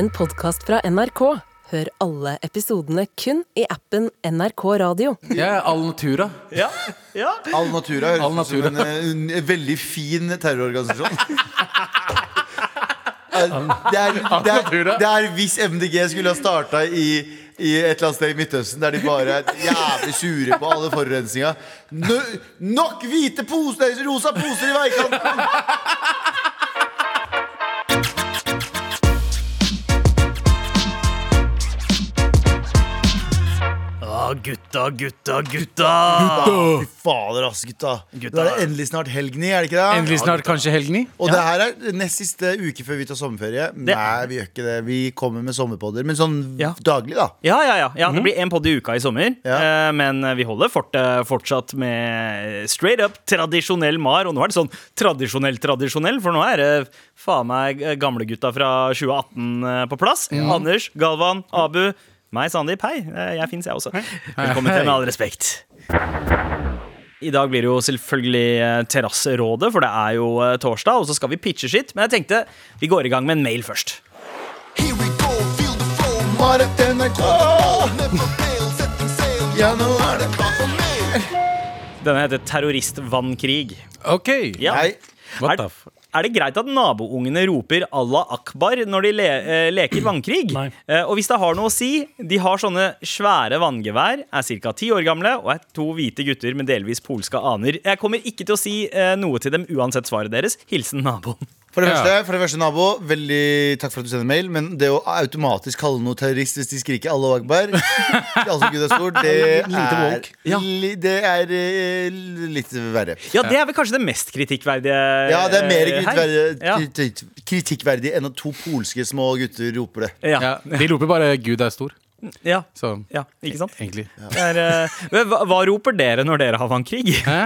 en podkast fra NRK. Hør alle episodene kun i appen NRK Radio. Jeg er Al Natura. Ja, ja. Al Natura høres Al ut som en, en, veldig fin terrororganisasjon. Det er, det, er, det er hvis MDG skulle ha starta i, i et eller annet sted i Midtøsten, der de bare er jævlig sure på alle forurensninga. No, nok hvite poser, rosa poser i veikanten! Gutta, gutta, gutta. Fy fader, ass, gutta. Gutta. Da er det endelig snart helg ni, er det ikke det? Endelig snart kanskje helgeni. Og det her er nest siste uke før vi tar sommerferie. Nei, vi gjør ikke det. Vi kommer med sommerpodder, men sånn Ja. daglig, da. Ja, ja, ja. ja det blir én podd i uka i sommer. Ja. Eh, men vi holder fort, uh, fortsatt med straight up tradisjonell MAR. Og nå er det sånn tradisjonell, tradisjonell, for nå er det faen meg gamlegutta fra 2018 eh, på plass. Anders, Galvan, Abu. Meg, Sandeep. Hei. Eh, Jeg fins, jeg også. Velkommen til Med all respekt. I dag blir det jo selvfølgelig eh, Terrasserådet, for det er jo eh, torsdag, og så skal vi pitche skitt, Men jeg tenkte vi går i gang med en mail først. Here we go, feel the flow. Marit NRK! Ja, nå er det Klart for mer. Denne heter Terroristvannkrig. OK. Ja. Hei. What Er- the f... Er det greit at naboungene roper Allah akbar når de le eh, leker vannkrig? Nei. Eh, og hvis det har noe å si De har sånne svære vanngevær, er ca. ti år gamle og er to hvite gutter med delvis polske aner. Jeg kommer ikke til å si eh, noe til dem uansett svaret deres. Hilsen naboen. For det, Ja. første, for det første, nabo, veldig takk for at du sender mail. Men det å automatisk kalle noe terrorist hvis de skriker Allah Akbar Altså Gud er stor, det er. Ja. li, det er eh, litt verre. Ja, det er vel kanskje det mest kritikkverdige Ja, det er mer eh, kritikkverdig, kritikkverdig enn at to polske små gutter roper det. Ja. Ja, de roper bare 'Gud er stor'. Ja. Så ja, ikke sant? egentlig. Det er, eh, hva, hva roper dere når dere har vannkrig? Hæ?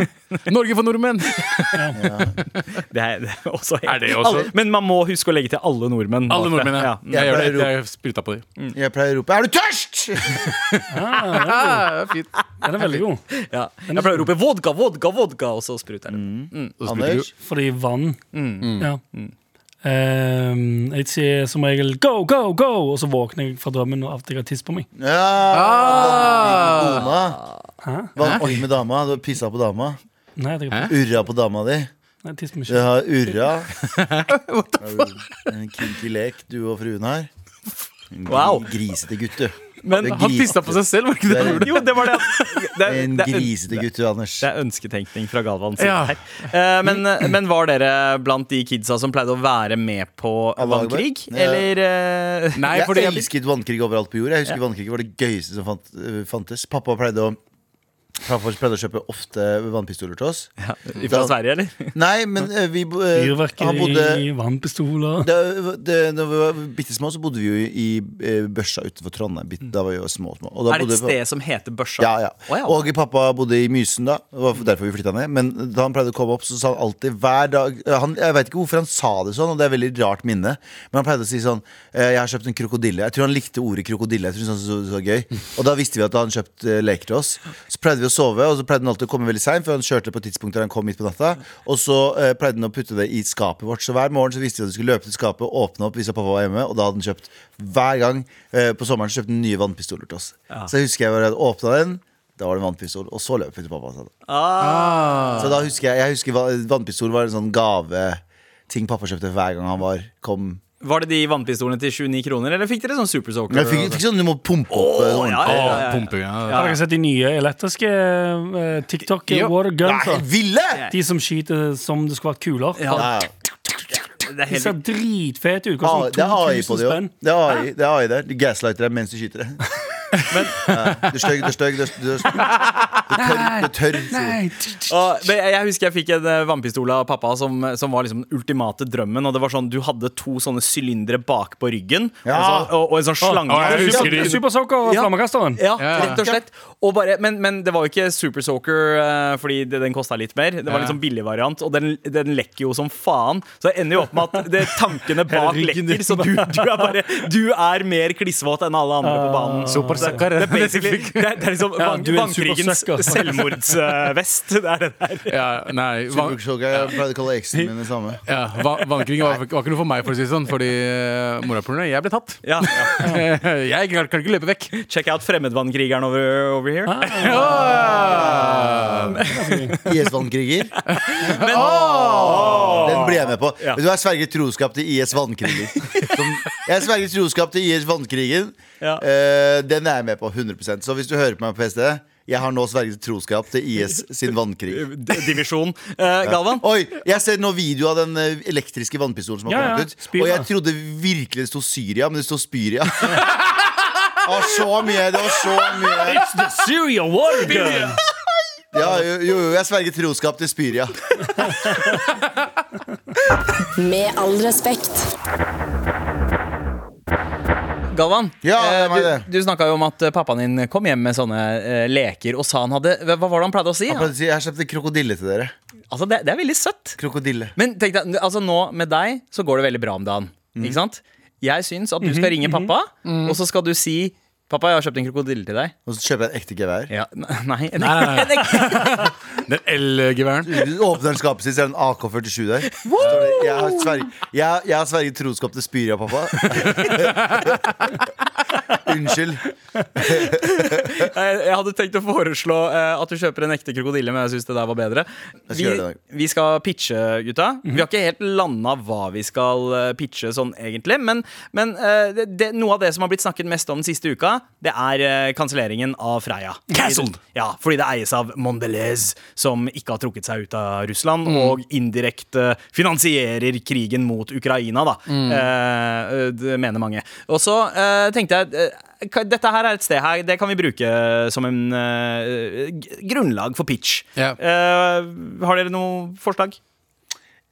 Norge for nordmenn! Det er, det er også helt Er det også? Alle, Men man må huske å legge til alle nordmenn. Alle bak det. nordmenn, ja. Ja. Jeg gjør det. Jeg spruta på dem. Jeg pleier å rope 'Er du tørst?' Ah, fint. Den er veldig god. Ja. Jeg pleier å rope 'vodka, vodka, vodka', og så spruter jeg det. Så spruter Anders? Fordi vann Ja. Ehm, jeg sier som regel 'go, go, go', og så våkner jeg fra drømmen av at jeg har tiss på meg. Ja, Ah. Hva er det med dama. Du har pissa på dama. Nei, jeg, Hæ? Urra på dama di. nei, jeg tisser meg Du ikke. har urra. En kinky lek du og fruen har. En Wow. Grisete gutt, du. Men Han tissa på seg selv, var ikke det han gjorde? Jo, det var det. Det, En det, er, øn- grisete gutt, du, Anders. det er ønsketenkning fra Galvan. sin Ja. her. Eh, men, men var dere blant de kidsa som pleide å være med på vannkrig? Ja. Eller eh, Nei, Jeg fordi jeg, elsket vannkrig overalt på jord. Jeg husker vannkrig var det gøyeste som fant, fantes. Pappa pleide å Pappa pleide å kjøpe ofte vannpistoler til oss. ja, Fra Sverige, eller? Nei, men øh, vi bo- øh, bodde vannpistoler da, det, Når vi var bitte små, så bodde vi jo i eh, Børsa utenfor Trondheim. Da var vi jo små. små. Og da Er det et vi sted som heter Børsa? Ja, ja. Oh, ja. Og pappa bodde i Mysen da. Det var derfor vi flytta ned. Men da han pleide å komme opp, så sa han alltid hver dag han, Jeg vet ikke hvorfor han sa det sånn, og det er et veldig rart minne. Men han pleide å si sånn eh, Jeg har kjøpt en krokodille. Jeg tror han likte ordet krokodille. Jeg tror han syntes det var så, så gøy Og da visste vi at han hadde kjøpt eh, leker til oss. Så pleide vi å sove, og så pleide han alltid å komme veldig seint, for han kjørte på tidspunkter han kom midt på natta. Og så eh, pleide han å putte det i skapet vårt. Så hver morgen så visste vi at vi skulle løpe til skapet, åpne opp hvis pappa var hjemme, og da hadde han kjøpt hver gang eh, på sommeren så kjøpte han nye vannpistoler til oss. Så jeg husker jeg bare åpna den. Da var det en vannpistol, og så løp vi til pappa. Ah, Så da husker jeg, jeg husker Vannpistol var en sånn gave Ting pappa kjøpte hver gang han var kom var det de vannpistolene til 29 kroner, eller fikk dere sånn Super Soaker? Jeg fikk, fikk sånn du må pumpe opp Oh, ja, ja, Å, ja. pumping, ja. Har dere sett de nye elektriske uh, TikTok Ja. water guns? Nei, da? ville! De som skyter som det skulle vært kuler? Ja. Ja, Det er De ser dritfete ut. Ah, det har AI på 2000 det spenn. det er AI der. De gaslighter deg mens du skyter det. Ja, du er stygg, du er stygg, du er stygg. Du tør, du tør. sier de. Og, men jeg, husker jeg fikk en eh, vannpistol av pappa som, som var liksom den ultimate drømmen. Og det var sånn, Du hadde to sånne sylindere bak på ryggen Ja. og, så, og, og en sånn slange. Husker de. Og Ja. flammekasteren. Ja, Ja. rett og slett. Og bare, men, men det var jo ikke Super Soaker uh, fordi det, den kosta litt mer. Det var litt sånn billig variant, og den, den lekker jo som faen. Så det ender jo opp med at det, tankene bak lekker, så du, du er bare Du er mer klissvåt enn alle andre på banen. Supersucker. Det er Det er, det er liksom Ja, er vannkrigens selvmordsvest. Det er det der. Ja, nei, van, Jeg pleide å kalle eksen min det samme. ja, va- Vannkrig var, var ikke noe for meg, for å si det sånn. Fordi uh, morapulerne, jeg ble tatt. Ja, ja. jeg kan, kan ikke løpe vekk. Check out fremmedvannkrigeren over, over here. IS-vannkriger. Den blir jeg med på. Ja. Du har sverget troskap til IS vannkriger. Jeg sverger troskap til IS vannkrigen. Ja. Uh, den er jeg med på 100% Så hvis du hører på meg på PST, jeg har nå sverget troskap til IS sin vannkrig. Divisjon. Eh, Galvan? Oi, Jeg ser nå video av den eh, elektriske vannpistolen som har kommet ut. Og jeg trodde virkelig det sto Syria, men det sto Spyria. Var så mye. Det var så mye. It's the Syria war gun! Ja, jo, jo, jeg sverger troskap til Spyria. Med all respekt. Galvan, Ja, det eh, var det. du, du snakka jo om at eh, pappaen din kom hjem med sånne eh, leker og sa han hadde Hva var det han pleide å si? Han pleide å si, Jeg har kjøpt krokodille til dere. Altså, det, det er veldig søtt. Krokodille. Men tenk deg, altså nå med deg så går det veldig bra om dagen. Ikke sant? Jeg syns at du skal ringe pappa, og så skal du si Pappa, jeg har kjøpt en krokodille til deg. Og så kjøper jeg et ekte gevær. Ja, nei, en, nei, nei. en ekte- Den L-geværen. Du åpner den skapet sitt, så er det en AK-47 der. Det, Jeg har sverget, jeg, jeg har sverget troskap til Spyria, pappa. Unnskyld. Jeg hadde tenkt å foreslå eh, at du kjøper en ekte krokodille, men jeg syns det der var bedre. Vi, vi skal pitche, gutta. Vi har ikke helt landa hva vi skal eh, pitche sånn egentlig, men, men eh, det, det, noe av det som har blitt snakket mest om den siste uka, det er kanselleringen av Freia. Cancelled! Ja, fordi det eies av Mondelez, som ikke har trukket seg ut av Russland, og indirekte finansierer krigen mot Ukraina, da. Eh, det mener mange. Og så eh, tenkte jeg dette her er et sted her, det kan vi bruke som en uh, grunnlag for pitch. Ja. Uh, har dere noe forslag?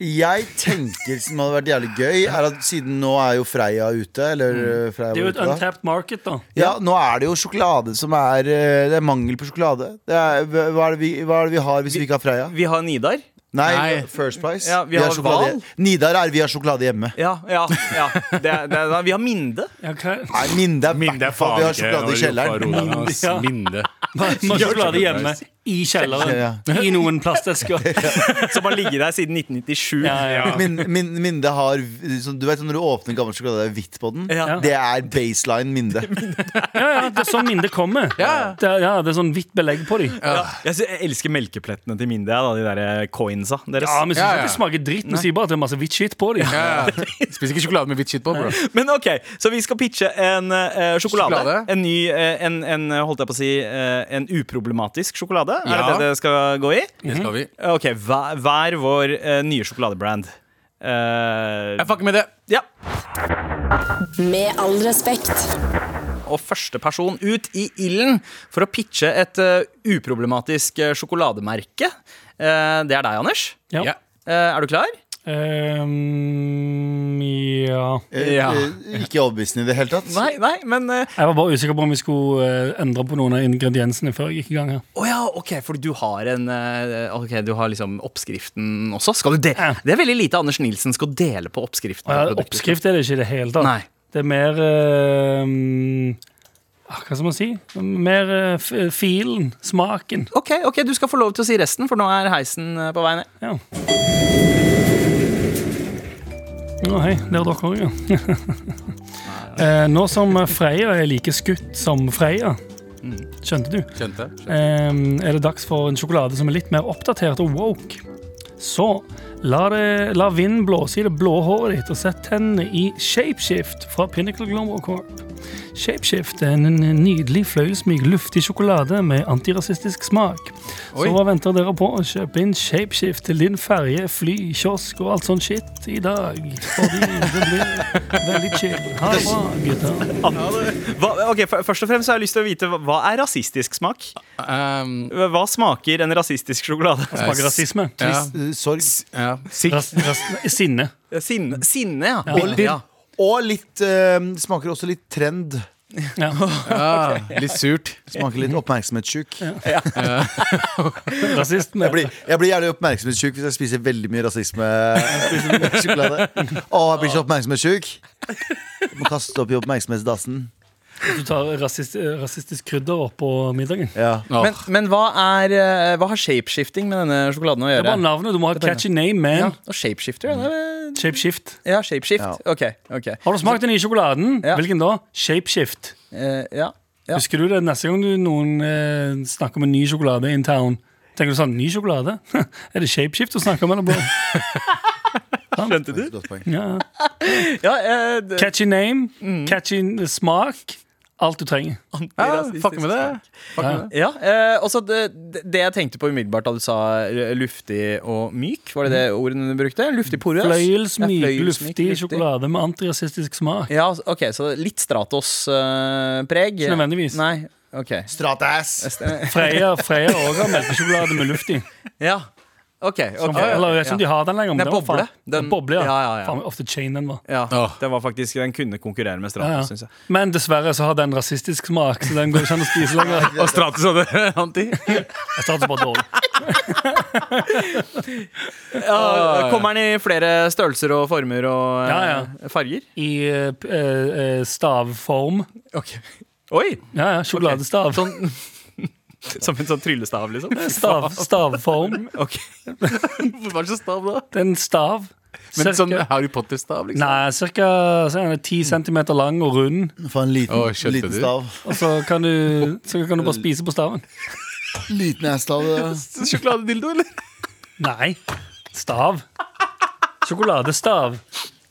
Jeg tenker som hadde vært jævlig gøy, er at siden nå er jo Freia ute, eller uh, Freia Det er jo et ute untapped market, da. Ja, nå er det jo sjokolade som er eh, Det er mangel på sjokolade. Det er, hva, er det vi, hva er det vi har hvis vi ikke har Freia? Vi har Nidar. Nei, Nei. First Price. Ja, vi har sjokolade. Val. Nidar er vi har sjokolade hjemme. Ja, ja, ja. Det, det, vi har Minde. Ja. Nei, Minde er, Minde er faen, Vi har sjokolade i kjelleren. Ja. Minde. Vi har sjokolade hjemme i kjelleren. Ja. I noen plastesker. Som har ligget der siden 1997. Ja, ja. Min, min, Minde har Du vet når du åpner gammel sjokolade, det er hvitt på den? Ja. Det er baseline Minde. Ja, ja, det er sånn Minde kommer. Ja. Det, er, ja, det er sånn hvitt belegg på dem. Ja. Jeg, jeg elsker melkeplettene til Minde, da, de der eh, coinsa deres. Ja, men syns Ja, ikke ja. det smaker dritt. Vi sier bare at det er masse hvitt skitt på dem. Ja, ja. Spiser ikke sjokolade med hvitt skitt på, bro. Men ok, så vi skal pitche en uh, sjokolade. Sjokolade. En ny, uh, en, en, holdt jeg på å si, uh, en uproblematisk sjokolade. Er Ja. det det det skal gå i? Det skal vi. Ok, hver, hver vår eh, nye sjokoladebrand. Eh, Jeg fucker med det. ja. Med all respekt. Og første person ut i ilden for å pitche et eh, uproblematisk eh, sjokolademerke, eh, det er deg, Anders. Ja. Ja. Eh, er du klar? Ehm, ja. Eh, Ja. eh, Ikke overbevisende i det hele tatt. Nei, nei, men uh, Jeg var bare usikker på om vi skulle endre på noen av ingrediensene før jeg gikk i gang her. ja, ok, for du har en uh, Ok, du har liksom oppskriften også. Skal du de Ja. Det er veldig lite Anders Nilsen skal dele på oppskriften. Ja, oppskrift er det ikke i det hele tatt. Nei. Det er mer ah, Hva skal man si? Mer uh, filen, smaken. Ok, ok, du skal få lov til å si resten, for nå er heisen på vei ned. Ja. Å, hei, det er dere òg, ja. Eh, nå som Freya er like skutt som Freya skjønte du, Skjønte, eh, er det dags for en sjokolade som er litt mer oppdatert og woke. Så la, det, la vinden blåse i det blå håret ditt, og sett tennene i Shapeshift fra Pinnacle Global Corp. Shapeshift er en nydelig, fløyelsmyk, luftig sjokolade med antirasistisk smak. Oi. Så hva venter dere på? Kjøp inn Shapeshift til din ferje, fly, kiosk og alt sånn shit i dag. Fordi det blir veldig chill. Ha det bra, gutter. Hva, ok, Først og fremst har jeg lyst til å vite hva- hva er rasistisk smak? Um, Hva smaker en rasistisk sjokolade? Smaker rasisme. ja. Sorg. ja. Sinne. Sinne, sinne ja. Ja. Ja. Og litt eh, Smaker også litt trend. Ja. Ja, litt surt. Smaker litt oppmerksomhetssjuk. Rasist. Jeg blir, jeg blir gjerne oppmerksomhetssjuk hvis jeg spiser veldig mye rasisme-sjokolade. Å, jeg blir så oppmerksomhetssjuk. Må kaste opp i oppmerksomhetsdassen. Du tar rasist, rasistisk krydder oppå middagen. Ja. Men, men hva, er, eh, hva har shapeshifting med denne sjokoladen å gjøre? Det er bare navnet. Du må ha et catchy name, Ja, man. og shapeshifter, er- Shapeshift. ja, shapeshift. Ja. Ok, ok. Har du smakt den nye sjokoladen? Ja. Hvilken da? Shapeshift. Uh, ja. Ja. Husker du det neste gang du noen eh, snakker om en ny sjokolade in town? Tenker du sånn, ny sjokolade? er det Shapeshift du snakker om, eller bro? Skjønte du? Ja. Ja, eh, Catchy name, catchy smak. Alt du trenger. Ja, fuck med det. Fuck med det. Ja, eh, også det, det det jeg tenkte på umiddelbart da du sa eh, luftig og myk, var det det ordene du brukte? Luftig porøs? Fløyelsmyk, Ja, fløyelsmyk, luftig sjokolade med antirasistisk smak. Ja, ok, så litt Stratos-preg? Ikke nødvendigvis. Nei, ok. Stratass. Freia òg har melkesjokolade med luft i. Ja, ok. Som, eller jeg vet ikke om de har den lenger. men Den boble. Den- boble, ja. ja, ja, ja. Faen, off the chain den var. Ja, oh. den var faktisk Den kunne konkurrere med Ja, ja. synes jeg. Men dessverre så har den rasistisk smak, så den går ikke an å spise lenger. Og Stratus hadde anti. Stratus bare dårlig. Ja, kommer den i flere størrelser og former og eh, Ja, farger? I uh, eh, stavform. Okay. Oi! Ja, ja, sjokoladestav. Sånn Som en sånn tryllestav, liksom? Stav, stavform. Ok. er var det så stav, da? Det er en stav. Men Cirka- sånn Harry Potter-stav, liksom? Nei, ca. ti centimeter lang og rund. For en liten, Å, liten stav. Og så kan, du, så kan du bare spise på staven. Liten ass-stav. ja. Sjokoladedildo, eller? Nei. Stav. Sjokoladestav.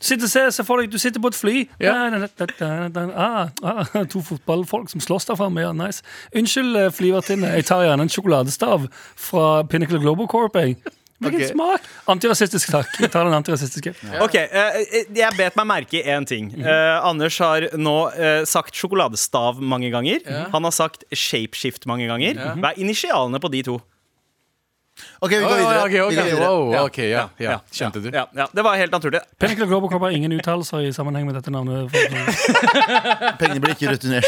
Sitter, se, se for deg, du sitter på et fly. Ja. Da, da, da, da, da. Ah, ah, to fotballfolk som slåss der framme. Ja, nice. Unnskyld, eh, flyvertinne. Jeg tar gjerne en sjokoladestav fra Pinnacle Global Corp. Jeg. Hvilken okay. smak? Antirasistisk, takk. Jeg tar den antirasistiske. Ok, uh, jeg bet meg merke i én ting. Uh, Anders har nå uh, sagt sjokoladestav mange ganger. Han har sagt shapeshift mange ganger. Hva er initialene på de to? Ok, vi går videre. okay, ok, Vi går videre. wow, Ja. ok, ja, ja. Skjønte du? Ja, ja, Det var helt naturlig. Global Corp har ingen uttalelser i sammenheng med dette navnet. Pengene blir ikke returnert.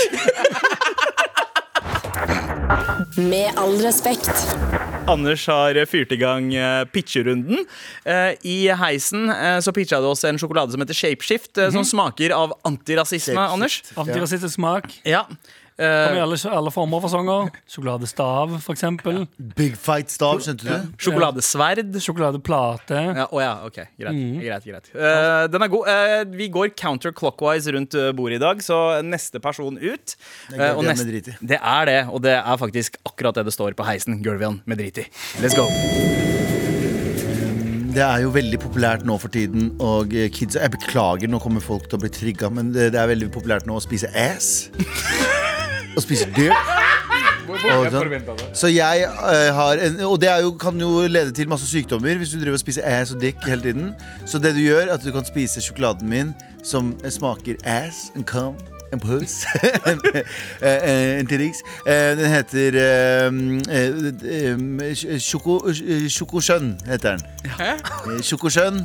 Med all respekt. Anders har fyrt i gang eh, pitcherunden. Eh, I heisen eh, så pitcha du oss en sjokolade som heter Shapeshift, eh, som smaker av antirasisme, Shapeshift. Anders. Antirasistisk smak. Ja. Kommer i Eh, alle, alle former for sanger. Sjokoladestav, for eksempel. Big fight-stav, skjønte du? sjokoladesverd. Sjokoladeplate. Ja, å ja, ok, greit, greit, greit. Eh, Den er god. Eh, vi går counterclockwise rundt eh, bordet i dag, så neste person ut. Det Eh, og neste- det er det, og det er faktisk akkurat det det står på heisen. Gurvian i. Let's go. Det er jo veldig populært nå for tiden, og eh, kids Jeg beklager, nå kommer folk til å bli trigga, men det, det er veldig populært nå å spise ass. Å spiser dyr Og sånn. Så jeg eh, har en, Og det er jo, kan jo lede til masse sykdommer hvis du driver og spiser ass og dick hele tiden. Så det du gjør, er at du kan spise sjokoladen min som smaker ass and cum. En pose. en, eh, en til. Eh, Den heter eh, eh, eh, Sjoko... eh, Sjokosjønn, heter den. Eh, Sjokosjønn.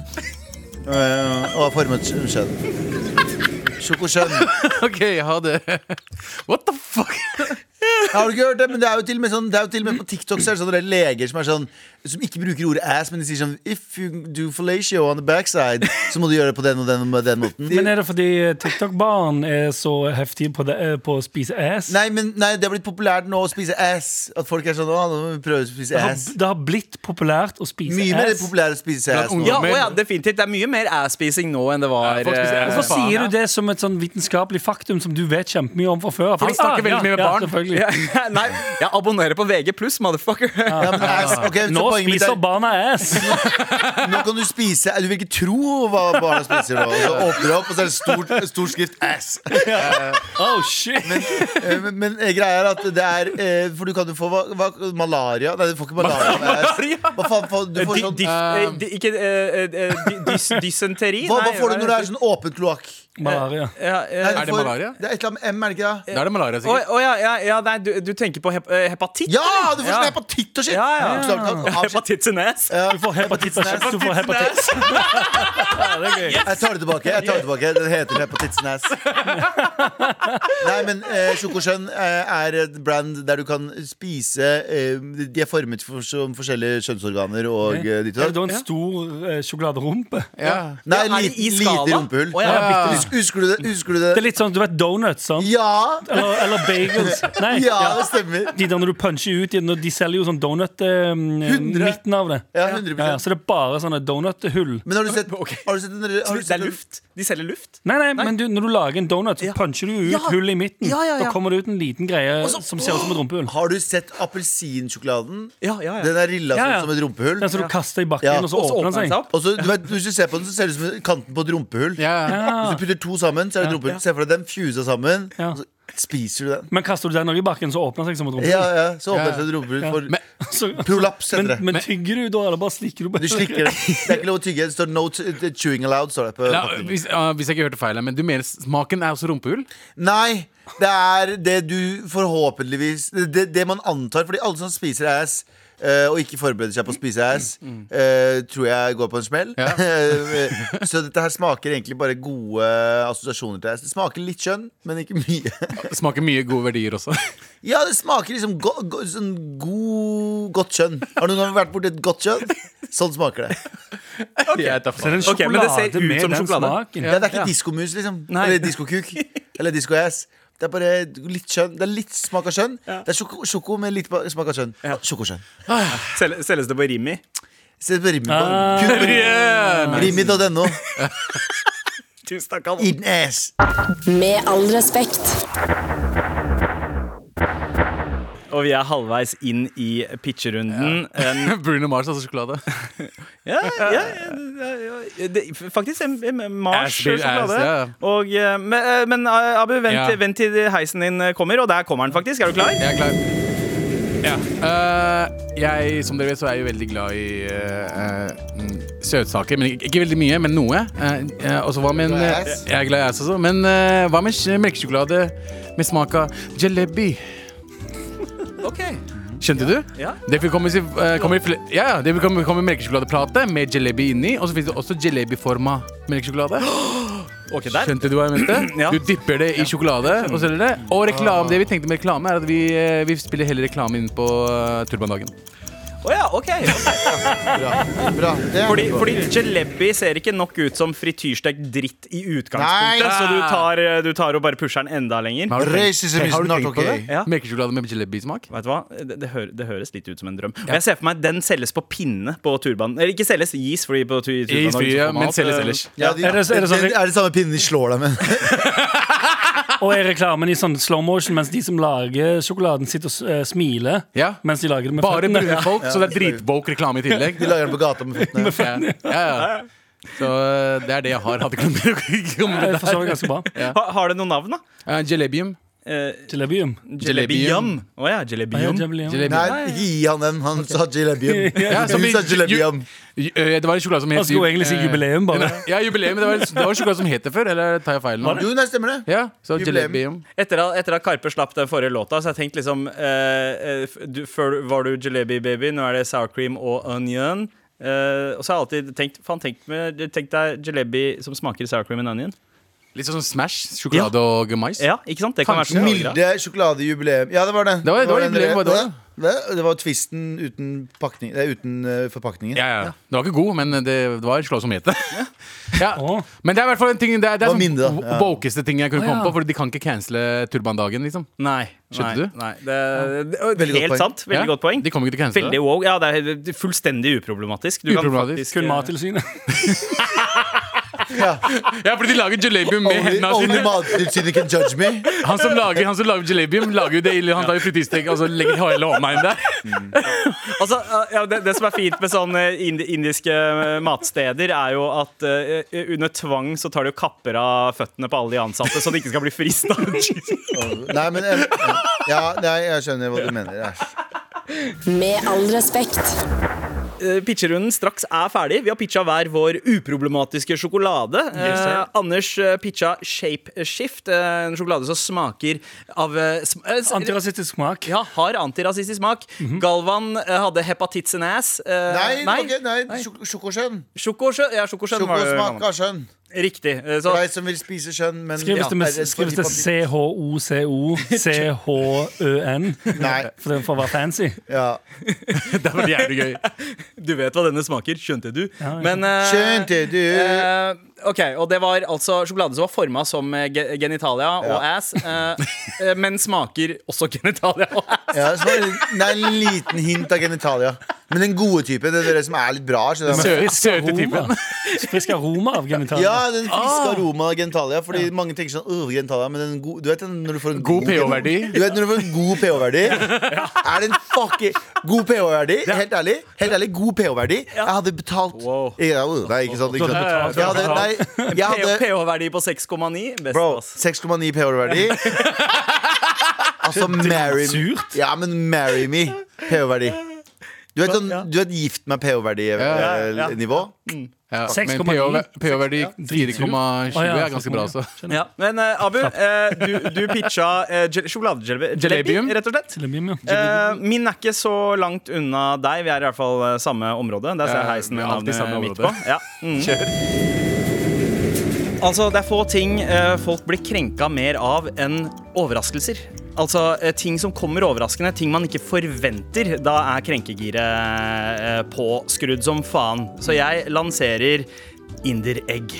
eh, Og har formet skjønn. Sjokosjønn. OK, ha det. What the fuck? Har du ikke hørt det? Men det er jo til og med, sånn, det er jo til og med på TikTok så er det sånne leger som er sånn Som ikke bruker ordet ass, men de sier sånn If you do fellatio on the backside, så må du gjøre det på den og den og den måten. Men er det fordi TikTok-barn er så heftige på, det, eh, på å spise ass? Nei, men nei, det har blitt populært nå å spise ass. At folk er sånn Å, nå må vi prøve å spise Det har, ass. det har blitt populært å spise Mye mer populært å spise ass nå. Ja, ja, definitivt. Det er mye mer ass-spising nå enn det var. Ja, eh, ass. Hvorfor sier du det som et sånn vitenskapelig faktum som du vet kjempemye om fra før? For de snakker veldig mye med barn. Nei, jeg abonnerer på VG pluss, motherfucker. Ja, men ass, ok, så Nå poenget mitt spiser er, barna ass! Nå kan du spise Du vil ikke tro hva barna spiser nå. Og så åpner du opp, og så er det stor, stor skrift ass. Oh, shit! Eh, Men, men eh, greia er at det er eh, For du kan jo få hva, hva, malaria Nei, du får ikke malaria. ass. Hva faen får du? Får Di, sånn, eh, di, ikke eh, eh, di, dys, Dysenteri? hva, hva Nei, får du når det er sånn åpen kloakk? Malaria. Ja, ja, Nei, Er det malaria? Det er et eller annet med M, er det ikke det? Da er det malaria, Å sikkert. å, ja, ja, ja, nei, du, du tenker på hep eh, hepatitt? Ja! Du får Ja. sånn hepatitt og shit! Ja, ja. Bokstavelig talt, av shit. Hepatitt i nes? Du får hepatitt. Du får hepatitt. Ja, det er gøy. Jeg tar det tilbake. jeg tar det tilbake Den heter hepatitsnæs. Nei, men eh, Sjokosjøen eh, er et brand der du kan spise eh, De er formet for, som forskjellige kjønnsorganer og eh, ditt Er og det da datt. en stor eh, sjokoladerumpe? Ja. Nei, Ja, er det lite, i lite skala? rumpehull. Å, ja, Ja. Husker du det? Husker du det? Det er litt sånn, du vet donuts, sant? Ja! Eller, eller bagels. Nei. Ja, det stemmer. De der når du puncher ut De, De selger jo sånn donut eh, midten av det. Ja, 100 Ja, ja, så det er bare sånne donuthull. Men har du sett, har du sett, den, har du Det sett er luft. De selger luft. Nei, nei, men du, når du lager en donut, så Ja. puncher du ut Ja. hull i midten. Ja, ja, ja. Da kommer det ut en liten greie så- som ser ut som et rumpehull. Har du sett appelsinsjokoladen? Ja, ja, ja. Den er rilla Ja, ja. sånn som et rumpehull. Den som du kaster i bakken, Ja. og så Og så åpner den seg. opp. Og så, du vet, Hvis du ser på den, så ser det ut som kanten på et rumpehull. Ja. Ja. Hvis du putter to sammen, så er det et rumpehull. Se for deg den fusa sammen, Ja. og så spiser du den. Men kaster du den også i bakken, så åpner det seg som et rumpehull. Ja, ja, Så åpner Ja. det seg et rumpehull for Men- Så- prolaps, heter Men, det. men tygger du da, eller bare slikker du på Du slikker det. Det er ikke lov å tygge. Det står 'no t- chewing allowed'. Står det på La, hvis, ja, hvis jeg ikke hørte feil, her, men du mener smaken er også rumpehull? Nei, det er det du forhåpentligvis Det, det man antar, fordi alle som spiser ass og ikke forbereder seg på å spise ass, eh, tror jeg går på en smell. Ja. Så dette her smaker egentlig bare gode assosiasjoner til ass. Det smaker litt kjønn, men ikke mye. Det smaker mye gode verdier også. Ja, det smaker liksom go go sånn god, godt kjønn. Har du noen gang vært borti et godt kjønn? Sånn smaker det. Jeg tar Så er Ok, men det ser ut som den sjokolade. Ja, det er ikke Ja. diskomus, liksom. Nei. Eller diskokuk. Eller diskoass. Det er bare litt skjønn. Det er litt smak av skjønn. Det er sjoko, sjoko med litt smak av skjønn. Sjokoskjønn. Sel- Selges det på Rimi? Selges på Rimi. Ah. Yeah, Rimi.no. Tusen takk, ass. Med all respekt. Og vi er halvveis inn i pitcherunden. En- Bruno Mars, altså sjokolade. Ja, ja, ja, ja det, Faktisk en, en Mars sjokolade. ja. Og, eh, men, eh, men eh, Abu, vent, Ja. vent til heisen din kommer, og der kommer den faktisk. Er du klar? Jeg er klar. Ja. Eh, jeg, som dere vet, så er jeg jo veldig glad i uh, mm, søtsaker. Men ikke, ikke veldig mye, men noe. Uh, og så hva med en? Jeg er glad i ass også. Men hva med sj- melkesjokolade med smak av jalebi? Ok Skjønte du? Ja. Det vil komme, eh, kommer, i fle- ja, ja, det vil komme, komme melkesjokoladeplate med jalebi inni. Og så finnes det også jalebiforma melkesjokolade. Ok, der Skjønte du hva jeg mente? Ja. Du dypper det i sjokolade og selger det. Og reklame, det vi tenkte med reklame, er at vi, eh, vi spiller heller reklame inn på uh, turbandagen. Å ja, ok Bra. Bra. Det er fordi, bra. fordi jalebi ser ikke nok ut som frityrstekt dritt i utgangspunktet. Nei. Så du tar, eh, du tar og bare pusher den enda lenger. Har du tenkt- Racism is har du not tenkt på okay. det? Ja. Melkesjokolade med jalebismak? Vet du hva? Det, det, hø det høres litt ut som en drøm. Og jeg ser for meg Den selges på pinne på turbanen. Eller ikke selges, gis, fordi på tu- turbanen ja, men selges ellers. Ja, de, Er det- er det sånn- det er det samme pinnen de slår deg med. Og er reklamen i sånn slow motion mens de som lager sjokoladen, sitter og eh, smiler Ja. mens de lager det med Bare føttene? brune folk, så det er dritwoke reklame i tillegg. De lager den på gata med føttene. Ja, ja, ja. Så uh, det er det jeg har. Med ganske bra. Har det noen navn, da? Uh, Jalebium. Eh, Jalebium. Jalebium. Å ja, jalebium. Jalebium. Nei, ikke gi han den. Han sa jalebium. Ja, som Du sa jalebium. Ju- uh, Det var en sjokolade som het Han skulle egentlig si eh, jubileum, bare. Ja, jubileum. Det var, det var en sjokolade som het det før, eller tar jeg feil nå? Jo, nei, stemmer det. Ja, så Jubileum. jalebium. Etter, at- etter at Karpe slapp den forrige låta, så har jeg tenkt liksom eh, eh, f- du, Før var du jalebi baby, nå er det sour cream og onion. Eh, og så har jeg alltid tenkt Faen, tenk, med- tenk deg jalebi som smaker sour cream and onion. Litt sånn Smash. Sjokolade og mais. Ja, ikke sant? Det kan være så bra. Milde sjokoladejubileum. Ja, det var det. Det var- det var jubileum, var det det, det, det var twisten uten, pakning, nei, uten eh, forpakningen. Ja, ja. Det var ikke god, men det, det var en sjokolade som het det. Ja. oh. Men det er i hvert fall en ting Det er, det er sånn mindre. Ja. ting jeg kunne oh, ja. komme på, Fordi de kan ikke cancele turbandagen, liksom. Nei. Skjønte du? Nei, det, det, Veldig helt poeng. sant. Veldig Ja, godt poeng. De kommer ikke til å cancele Veldig det. wow. Ja, det er fullstendig uproblematisk. Du Uproblematisk. Kun Mattilsynet. Ja. Ja, fordi de lager jalebium med Only, hendene only sine. Mattilsynet can judge me. Han som lager, han som lager jalebium, lager jo det ille. Han tar jo frityrsteg og så legger hele hånda inn der. Altså, ja, det, det som er fint med sånne indi indiske eh, matsteder, er jo at uh, under tvang så tar de jo kapper av føttene på alle de ansatte, så de ikke skal bli frista. Nei, men eh, Ja, nei, jeg skjønner hva du mener. Æsj. Med all respekt. Eh, pitcherunden straks er ferdig. Vi har pitcha hver vår uproblematiske sjokolade. Yes. Eh, Anders eh, pitcha Shape Shift, eh, en sjokolade som smaker av sm Antirasistisk smak. ja, har antirasistisk smak. Galvan eh, hadde hepatitt sin ass. Eh, Nei, nei. nei, nei. sjok- sjokosjønn. Sjokosjø ja, sjokosjønn var det. Sjokosmak av skjønn. Riktig. Eh, Så For deg som vil spise kjønn, men Skrives det, med, er skrives det. C-H-O-C-O-C-H-Ø-N? Nei. For, den får å være fancy? Ja. Det var jævlig gøy. du vet hva denne smaker, skjønte du? Ja, ja. Men uh, Skjønte du? Uh, ok, og det var altså sjokolade som var forma som ge genitalia og ass, eh, men smaker også genitalia og ass. Ja, det er en liten hint av genitalia. Men den gode typen. Det er det som er litt bra. skjønner du? Sø- Søte typen. Frisk aroma av genitalia. Ja, den friske Ah. aromaen av genitalia. Fordi mange tenker sånn Åh, genitalia Men den gode, du vet den, når du får en God pH-verdi. Du vet når du får en god pH-verdi? Er det en fucking god pH-verdi? Helt ærlig, helt ærlig, god pH-verdi. Jeg hadde betalt Wow. Ja, Nei, ikke sant. Ikke sant. Jeg hadde, nei, jeg hadde pH-verdi på 6,9. Best, Bro, ass. 6,9 pH-verdi. Altså, marry me. Ja, men marry me. pH-verdi. Du vet, sånn, du vet gift med ja, ja. pH-verdi-nivå? Ja, 6,9. men pH-verdi Dritsur. 4,20 Å, ja, er ganske bra også. Ja. Men uh, Abu, uh, du, du pitcha uh, sjokoladejelebi, rett og slett. Tilbim, ja. uh, min er ikke så langt unna deg. Vi er i hvert fall eh, samme område. Der ser jeg heisen med navnet samme mitt på. Ja. Mm. Kjør. Altså, det er få ting eh, folk blir krenka mer av enn overraskelser. Altså eh, ting som kommer overraskende, ting man ikke forventer. Da er krenkegiret eh, påskrudd som faen. Så jeg lanserer Inder-egg.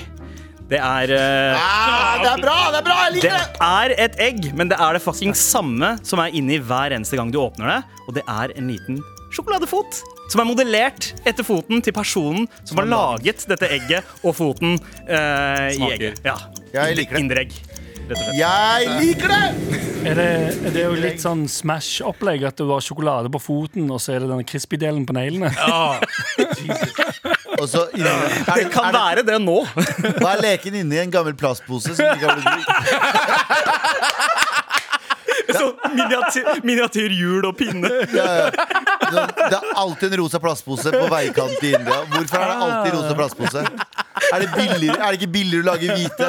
Det er uh, Ah, det er bra! Det er bra! Jeg liker det! Det er et egg, men det er det fucking samme som er inni hver eneste gang du åpner det. Og det er en liten sjokoladefot. Som er modellert etter foten til personen som har laget dette egget og foten uh, i egget. Ja. Jeg liker det. Inderegg, rett og slett. Jeg liker det! Er det, er det jo litt sånn Smash-opplegg at du har sjokolade på foten, og så er det denne crispy-delen på neglene? Og så inni, er Det det, kan være det nå. Hva er leken inni en gammel plastpose? Som ikke har blitt Så miniatyr, miniatyr hjul og pinne. ja, ja. Det er alltid en rosa plastpose på veikant i India. Hvorfor er det alltid rosa plastpose? Er det, billigere, er det ikke billigere å lage hvite?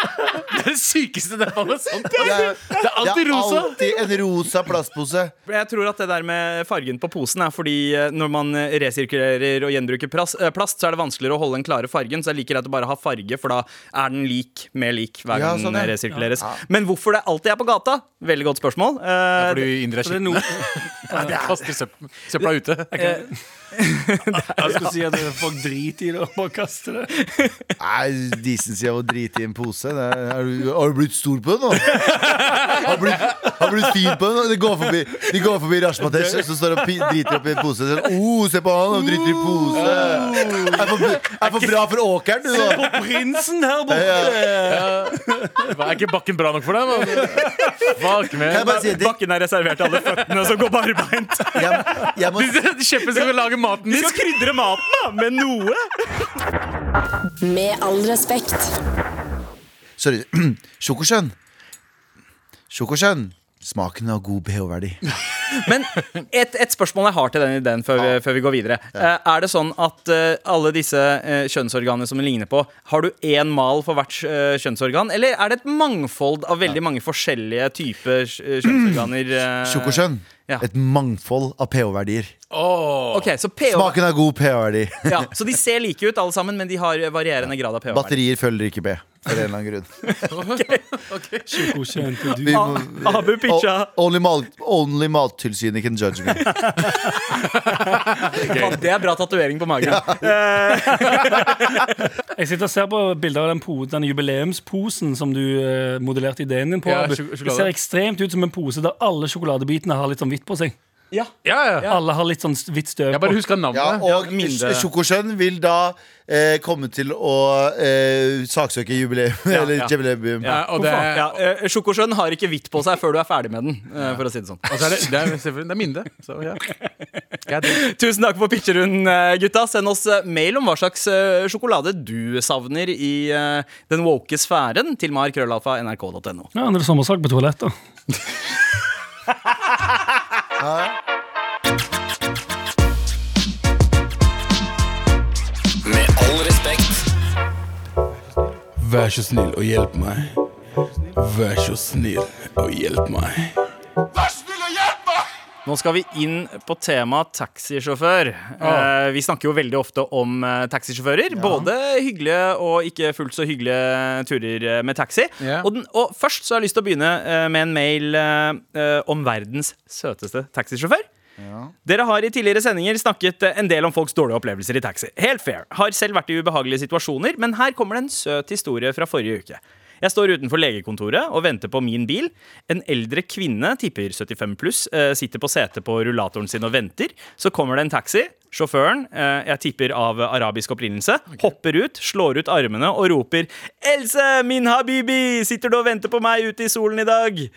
Det er det sykeste det er sånt. Det er, Det er alltid rosa. det er alltid en rosa plastpose. Jeg tror at det der med fargen på posen er fordi eh, når man eh, resirkulerer og gjenbruker eh, plast, så er det vanskeligere å holde den klare fargen. Så jeg liker at du bare har farge, for da er den lik med lik hver Ja, gang sånn, den ja. resirkuleres. Men hvorfor det alltid er på gata? Veldig godt spørsmål. Eh, Fordi Indre er Så det er kaster søpla ute. Jeg skal si at folk driter i det og bare kaster det. Nei, decency av å drite i en pose. Det er, har, du, har du blitt stor på det nå? Har du blitt, har du blitt fin på det nå? De går forbi, de går forbi Rashmatesh, som står og driter opp i en pose. Sånn, oh, se på han, han driter i pose. Er for, er for bra for åkeren, du, på Prinsen her borte! Ja. Er ikke bakken bra nok for deg? bare? Bakken er reservert til alle føttene som går Jeg, jeg må, Kjeppen skal lage maten din. skal krydre maten da, med noe. Med all respekt. sorry. Sjokosjøen. Sjokosjøen. Smaken av god pH-verdi. Men et, et spørsmål jeg har til den ideen før, vi, før vi går videre. Ja. er det sånn at eh, alle disse uh, kjønnsorganene som den ligner på, har du én mal for hvert eh, kjønnsorgan? Eller er det et mangfold av veldig mange forskjellige typer eh, kjønnsorganer? eh? Ja. Et mangfold av pH-verdier. Oh. Okay, pH, Smaken er god pH-verdi. ja, så de ser like ut alle sammen, men de har varierende grad av pH-verdi. Batterier følger ikke B. For en eller annen grunn. Sjokokjente du. Vi må, Abu pitcha only, mat, only Mattilsynet can judge me. Det er bra tatovering på magen. Jeg sitter og ser på bilder av den, po den jubileumsposen som du eh, modellerte ideen din på. Ja, Abu. det ser ekstremt ut som en pose der alle sjokoladebitene har litt sånn hvitt på seg. Ja. Ja, ja. Alle har litt sånn hvitt støv Jeg bare bare navnet. Ja, og mindre. Sjokosjøen vil da eh, komme til å eh, saksøke jubileum. eller ja. jubileum. Ja, og det, Ja, eh, Sjokosjøen har ikke hvitt på seg før du er ferdig med den, eh, for å si det sånn. Altså er det, det er selvfølgelig det er Minde. Så, ja. Tusen takk for pitcherunden, eh, gutta. Send oss eh, mail om hva slags eh, sjokolade du savner i uh, den woke sfæren til markrøllalfa.nrk.no. Ja, det er sommersak på toalettet. Med all respekt. Vær så snill og hjelp meg. Vær så snill og hjelp meg. Vær så nå skal vi inn på temaet taxisjåfør. Eh, vi snakker jo veldig ofte om eh, taxisjåfører. Både hyggelige og ikke fullt så hyggelige turer eh, med taxi. Ja. Og, den, og først så har jeg lyst til å begynne med en mail om verdens søteste taxisjåfør. Dere har i tidligere sendinger snakket en del om folks dårlige opplevelser i taxi. Helt fair. Har selv vært i ubehagelige situasjoner, men her kommer det en søt historie fra forrige uke. Jeg står utenfor legekontoret og venter på min bil. En eldre kvinne, tipper 75 pluss, eh, sitter på setet på rullatoren sin og venter. Så kommer det en taxi. Sjåføren, eh, jeg tipper av arabisk opprinnelse, hopper ut, slår ut armene og roper 'Else, min habibi! Sitter du og venter på meg ute i solen i dag?'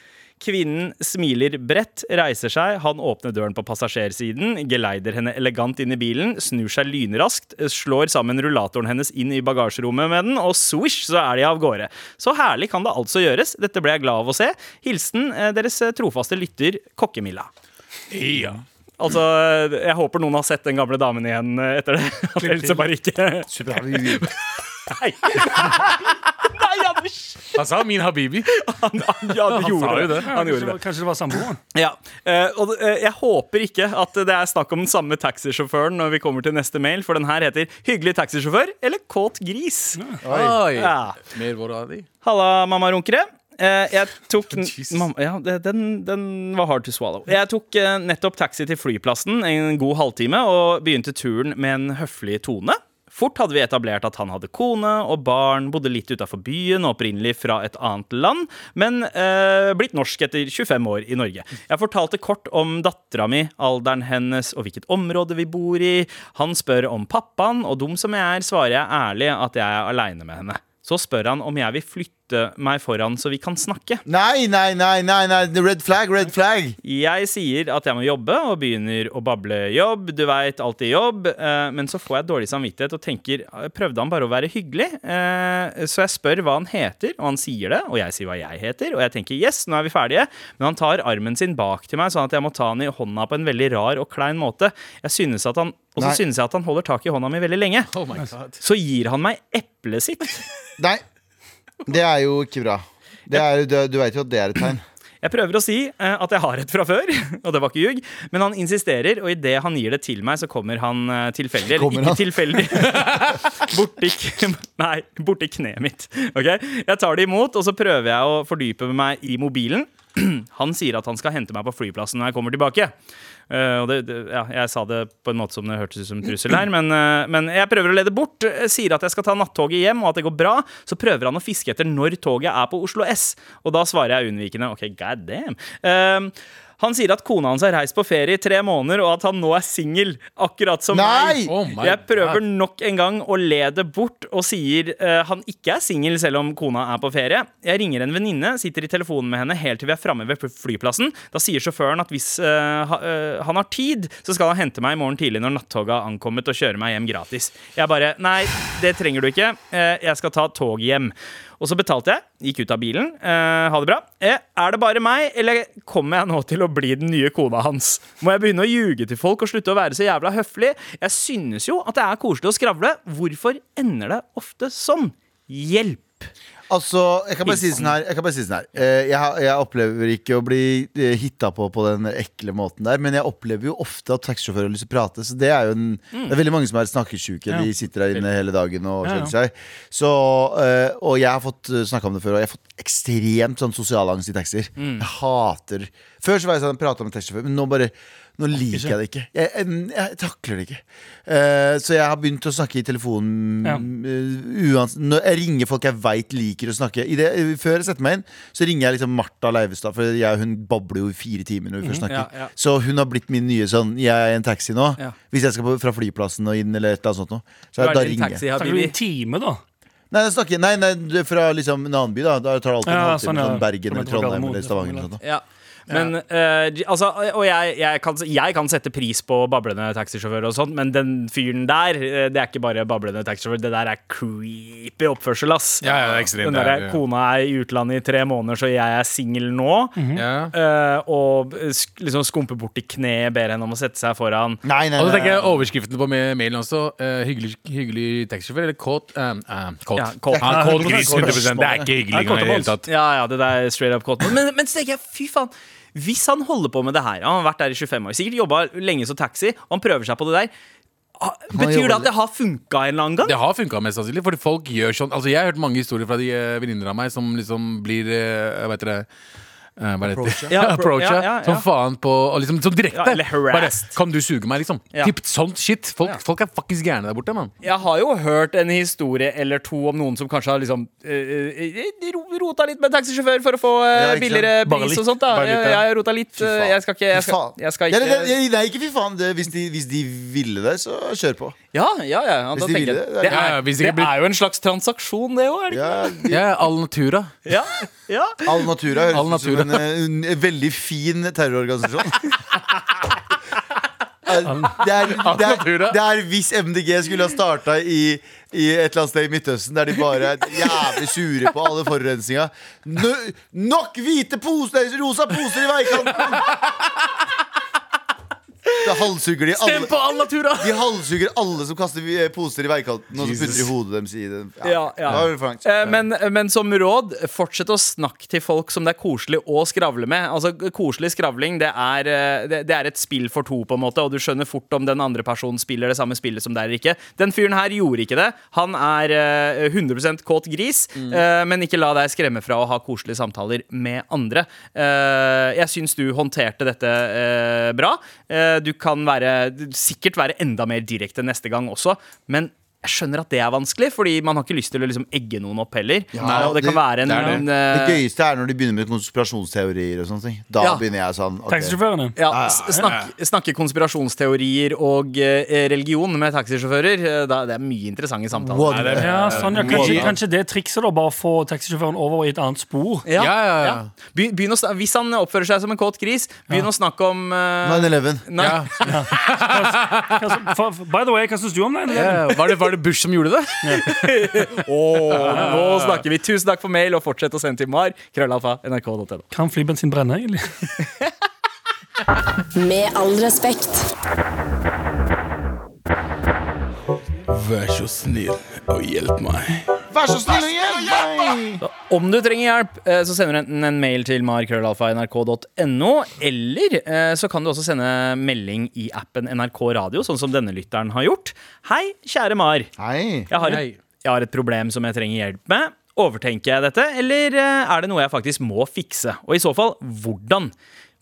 Kvinnen smiler bredt, reiser seg, han åpner døren på passasjersiden, geleider henne elegant inn i bilen, snur seg lynraskt, slår sammen rullatoren hennes inn i bagasjerommet med den, og swish, så er de av gårde. Så herlig kan det altså gjøres. Dette ble jeg glad av å se. Hilsen eh, deres trofaste lytter, Kokkemilla. Ja. Altså, jeg håper noen har sett den gamle damen igjen eh, etter det. Else bare ikke Nei. Han sa min habibi. Han, han, ja, han gjorde sa jo det. det. Han gjorde det. Kanskje det var samboeren? Ja, eh, og eh, Jeg håper ikke at det er snakk om den samme taxisjåføren når vi kommer til neste mail, for den her heter 'Hyggelig taxisjåfør' eller 'Kåt gris'. Oi. Ja. Mer hvor er de? Halla, mamma runkere. Eh, jeg tok mamma, ja, den, den var hard to swallow. Jeg tok eh, nettopp taxi til flyplassen en god halvtime og begynte turen med en høflig tone. Fort hadde vi etablert at han hadde kone og barn, bodde litt utafor byen opprinnelig fra et annet land, men eh, blitt norsk etter 25 år i Norge. Jeg fortalte kort om dattera mi, alderen hennes og hvilket område vi bor i. Han spør om pappaen, og dum som jeg er, svarer jeg ærlig at jeg er aleine med henne. Så spør han om jeg vil flytte meg foran så vi kan snakke. Nei, nei, nei, nei, nei. Red flag, red flag. Jeg sier at jeg må jobbe, og begynner å bable jobb. Du veit, alltid jobb. Eh, men så får jeg dårlig samvittighet og tenker eh, prøvde han bare å være hyggelig? Eh, så jeg spør hva han heter, og han sier det. Og jeg sier hva jeg heter, og jeg tenker yes, nå er vi ferdige. Men han tar armen sin bak til meg, sånn at jeg må ta han i hånda på en veldig rar og klein måte. Jeg synes at han og så synes jeg at han holder tak i hånda mi veldig lenge. Oh my god. Så gir han meg eplet sitt. Nei. Det er jo ikke bra. Det er, du, du veit jo at det er et tegn. Jeg prøver å si eh, at jeg har et fra før, og det var ikke ljug. Men han insisterer, og idet han gir det til meg, så kommer han eh, tilfeldig. Eller ikke han? tilfeldig. borti, nei, borti kneet mitt. Ok? Jeg tar det imot, og så prøver jeg å fordype meg i mobilen. Han sier at han skal hente meg på flyplassen når jeg kommer tilbake. Og det, det, ja, jeg sa det på en måte som det hørtes ut som en trussel her, men, uh, men jeg prøver å lede bort. eh, Sier at jeg skal ta nattoget hjem, og at det går bra. Så prøver han å fiske etter når toget er på Oslo S, og da svarer jeg unnvikende OK, god damn. Eh, han sier at kona hans har reist på ferie i tre måneder, og at han nå er singel. Akkurat som Nei! meg. Oh jeg prøver God. nok en gang å le det bort og sier uh, han ikke er singel selv om kona er på ferie. Jeg ringer en venninne, sitter i telefonen med henne helt til vi er framme ved flyplassen. Da sier sjåføren at hvis uh, ha, uh, han har tid, så skal han hente meg i morgen tidlig når nattoget har ankommet og kjøre meg hjem gratis. Jeg bare Nei, det trenger du ikke. Jeg skal ta tog hjem. Og så betalte jeg, gikk ut av bilen. Eh, ha det bra. Eh, er det bare meg, eller kommer jeg nå til å bli den nye kona hans? Må jeg begynne å ljuge til folk og slutte å være så jævla høflig? Jeg synes jo at det er koselig å skravle. Hvorfor ender det ofte sånn? Hjelp! Altså, jeg kan bare si sånn her, jeg, kan bare si sånn her. Eh, jeg, jeg opplever ikke å bli eh, hitta på på den ekle måten der, men jeg opplever jo ofte at taxisjåfører har lyst til å prate. Så det er jo en Det er veldig mange som er snakkesjuke. Ja. De sitter der inne hele dagen og Ja, ja. seg. Så, eh, og jeg har fått snakka om det før, og jeg har fått ekstremt sånn sosial angst i taxier. Jeg hater Før så var jeg sånn prata med taxisjåfør, men nå bare nå liker jeg det ikke. Jeg, jeg, jeg takler det ikke. Uh, så jeg har begynt å snakke i telefonen Ja. Uh, Når jeg ringer folk jeg veit liker å snakke I det, Før jeg setter meg inn, så ringer jeg liksom Martha Leivestad, for jeg hun babler jo i fire timer når vi først snakker. ja, ja. Så hun har blitt min nye sånn Jeg er i en taxi nå. Ja. Hvis jeg skal på, fra flyplassen og inn, eller et eller annet sånt noe. Så er da ringer taxi, jeg. Snakker du en time, da? Nei, jeg snakker, nei, nei, fra liksom en annen by, da. Da tar det alltid en halvtime. sånn, ja. Sånn Bergen eller jeg Trondheim eller Stavanger. Eller sånt, da. Ja. Men ja. uh, altså, Og jeg, jeg, kan, jeg kan sette pris på bablende taxisjåfører og sånt, men den fyren der, eh, det er ikke bare bablende taxisjåfør, det der er creepy oppførsel, ass. Ja, ja, det er ekstremt. Den Det der er- kona er i utlandet i tre måneder, så jeg er singel nå. Mm -hmm. uh, og liksom skumper bort i kneet, ber henne om å sette seg foran. Nei, nei, Og så tenker jeg overskriften på ma- mailen også. Uh, hyggelig, hyggelig taxisjåfør eller kåt? eh, eh, kåt. Ja, kåt. Ja, kåt 100 Det er ikke hyggelig engang i det hele tatt. Ja, ja, det der er straight up kåt. Men, men så tenker jeg, fy faen Hvis han holder på med det her Han har vært der i 25 år, sikkert jobba lenge som taxi Og han prøver seg på det der Betyr det at det har funka en eller annen gang? Det har funka mest sannsynlig, fordi folk gjør sånn Altså Jeg har hørt mange historier fra de uh, venninner av meg som liksom blir uh, Hva heter det? Uh, hva heter? Ja, Approacha ja, ja, ja. som faen på og liksom, Som direkte. Ja. Bare, kan du suge meg, liksom? Ja. Typ sånt shit. Folk, folk er fuckings gærne der borte, mann. Jeg har jo hørt en historie eller to om noen som kanskje har liksom uh, eh, rota litt med en taxisjåfør for å få uh, Ja, billigere pris litt. og sånt. da litt, Jeg, ja. jeg har rota litt. Eh, Jeg skal ikke Jeg skal, jeg skal ikke Nei, ikke fy faen. Det, hvis, de, hvis de ville det, så kjør på. Ja, ja, ja. Hvis de tenker vil det, det, ja, ja, er, hvis de det blir- er jo en slags transaksjon, det òg, er det ikke? Ja, de, ja, er all natura. Ja, ja. All Natura høres All ut som en, eh, en, en veldig fin terrororganisasjon. Det er, det, er, det er hvis MDG skulle ha starta i, i et eller annet sted i Midtøsten, der de bare er jævlig sure på alle forurensninga. No, Nok hvite poser, rosa poser i veikanten! Da halshugger de alle. all natura! De halshugger alle som kaster eh, poser i veikanten, og så putter de hodet deres i den. Ja, ja. var vel fransk. Eh, Men, men som råd, fortsett å snakke til folk som det er koselig å skravle med. Altså, Koselig skravling det er, eh, det, det er et spill for to, på en måte og du skjønner fort om den andre personen spiller det samme spillet som deg eller ikke. Den fyren her gjorde ikke det. Han er eh, 100 kåt gris, eh, men ikke la deg skremme fra å ha koselige samtaler med andre. Eh, Jeg syns du håndterte dette eh, bra. Du kan være, sikkert være enda mer direkte neste gang også, men jeg skjønner at det er vanskelig, fordi man har ikke lyst til å liksom egge noen opp heller. Ja, Nei, det, det, en, det, en, uh... det, gøyeste er når de begynner med konspirasjonsteorier og sånne ting. Da ja. begynner jeg sånn. Okay. Ja, snak, snakke konspirasjonsteorier og uh, religion med taxisjåfører. Uh, det er mye interessante samtaler. Nei, er, sånn, kanskje, kanskje, det trikset, da. Bare få taxisjåføren over i et annet spor. Be, å, hvis han oppfører seg som en kåt gris, begynn å snakke om eh, 9-11. By the way, hva syns du om 9-11? Var, det, Bush som gjorde det? Åh, nå snakker vi. Tusen takk for mail, og fortsett å sende til mar. Krøllalfa, nrk.no. Kan flybensin brenne, egentlig? Med all respekt. Vær så snill og hjelp meg. Vær så snill og hjelp meg! Om du trenger hjelp, eh, så sender du enten en mail til markrøllalfa.nrk.no, eller eh, så kan du også sende melding i appen NRK Radio, sånn som denne lytteren har gjort. Hei, kjære Mar. Hei. Jeg har, et, jeg har et problem som jeg trenger hjelp med. Overtenker jeg dette, eller eh, er det noe jeg faktisk må fikse? Og i så fall, hvordan?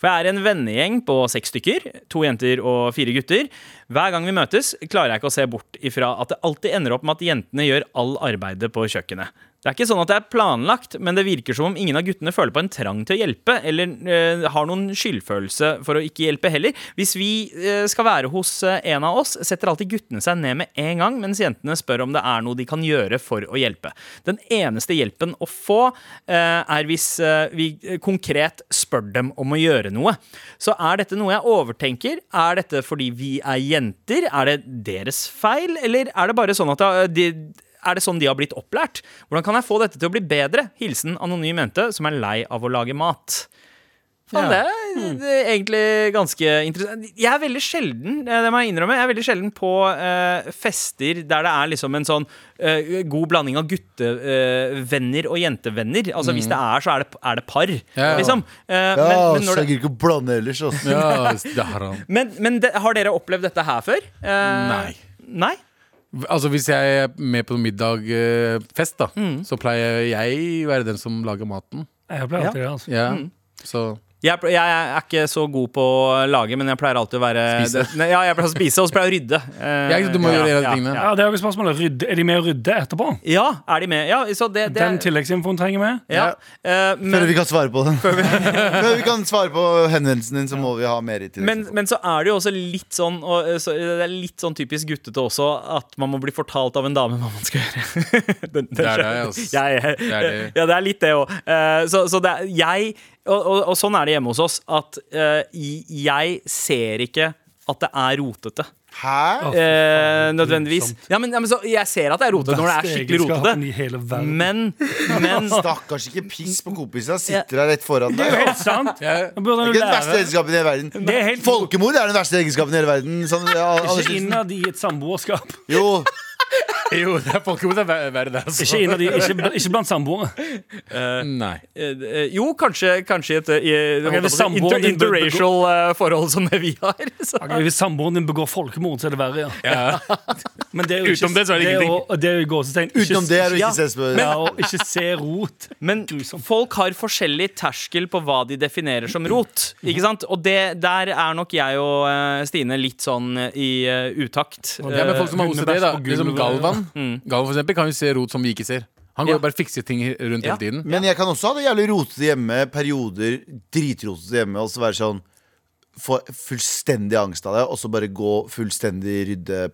For jeg er en vennegjeng på seks stykker, to jenter og fire gutter. Hver gang vi møtes, klarer jeg ikke å se bort ifra at det alltid ender opp med at jentene gjør all arbeidet på kjøkkenet. Det er ikke sånn at det er planlagt, men det virker som om ingen av guttene føler på en trang til å hjelpe, eller eh, har noen skyldfølelse for å ikke hjelpe heller. Hvis vi eh, skal være hos eh, en av oss, setter alltid guttene seg ned med en gang, mens jentene spør om det er noe de kan gjøre for å hjelpe. Den eneste hjelpen å få eh, er hvis eh, vi konkret spør dem om å gjøre noe. Så er dette noe jeg overtenker? Er dette fordi vi er jenter? Er det deres feil, eller er det bare sånn at eh, de er det sånn de har blitt opplært? Hvordan kan jeg få dette til å bli bedre? Hilsen anonym jente som er lei av å lage mat. Faen, det, er, det er egentlig ganske interessant. Jeg er veldig sjelden eh, det må jeg innrømme, jeg er veldig sjelden på uh, fester der det er liksom en sånn uh, god blanding av guttevenner og jentevenner. Altså Hvis det er, så er det, er det par, Ja. liksom. Eh, Ja, men, men, så når jeg gidder ikke å blande ellers. Altså. Ja, det har han. men, men det, har dere opplevd dette her før? Eh, Nei. Nei? Altså Hvis jeg er med på middagfest, da så pleier jeg å være den som lager maten. Jeg pleier alltid det. altså Ja, så Jeg, jeg er ikke så god på å lage, men jeg pleier alltid å være Spise. Det, ja, jeg pleier å spise, og så pleier jeg å rydde. Eh, Jeg- du må gjøre ja, tingene. Ja, det er jo spørsmålet. Rydde, er de med å rydde etterpå? Ja, er de med? Ja, så det, det Den tilleggsinfoen trenger vi. ja. Eh, Før men, vi kan svare på den. Før vi kan svare på henvendelsen din, så må vi ha mer i men, men så er det jo også litt sånn og, eh, så, Det er litt sånn typisk guttete også at man må bli fortalt av en dame hva man skal gjøre. Den- den Det er det, det. Ja, det er litt det òg. så så det er, jeg og, og, og sånn er det hjemme hos oss, at uh, jeg ser ikke at det er rotete. Hæ? Eh, nødvendigvis. Ja, men, ja, men så, jeg ser at det er rotete når det er skikkelig rotete. Men, men Stakkars, ikke piss på kompisene. Sitter der rett foran Det deg. er jo helt sant. Det er ikke den verste egenskapen i hele verden. Er helt Folkemord er den verste egenskapen i hele verden. Sånn, ja, Ikke innad i et samboerskap. Jo, Jo, det er folkemord er ver- verre der. altså. Ikke, i, ikke, ikke blant samboere. Nei. eh, eh, Jo, kanskje, kanskje et i, holdt jeg på å si, samboeren inter, din bør- interracial eh, forhold som det vi har. Så. Ok, hvis samboeren din begår folkemord, så er det verre, ja. Ja. Men det er jo ikke, Utenom det så er det ingenting. å- det er jo gåsetegn. ikke- utenom det er det ikke ses på. Ja, og ikke se rot. Men folk har forskjellig terskel på hva de definerer som rot. Ikke sant? Og det, der er nok jeg og eh, Stine litt sånn eh, i eh, utakt. Ja, men folk som har OCD, bæsj da. Liksom Galvan. Galvan for eksempel, kan jo se rot som vi ikke ser. Han går Ja. jo bare og fikser ting rundt Ja. hele tiden. Men jeg kan også ha det jævlig rotete hjemme, perioder dritrotete hjemme, og så være sånn Få fullstendig angst av det, og så bare gå fullstendig rydde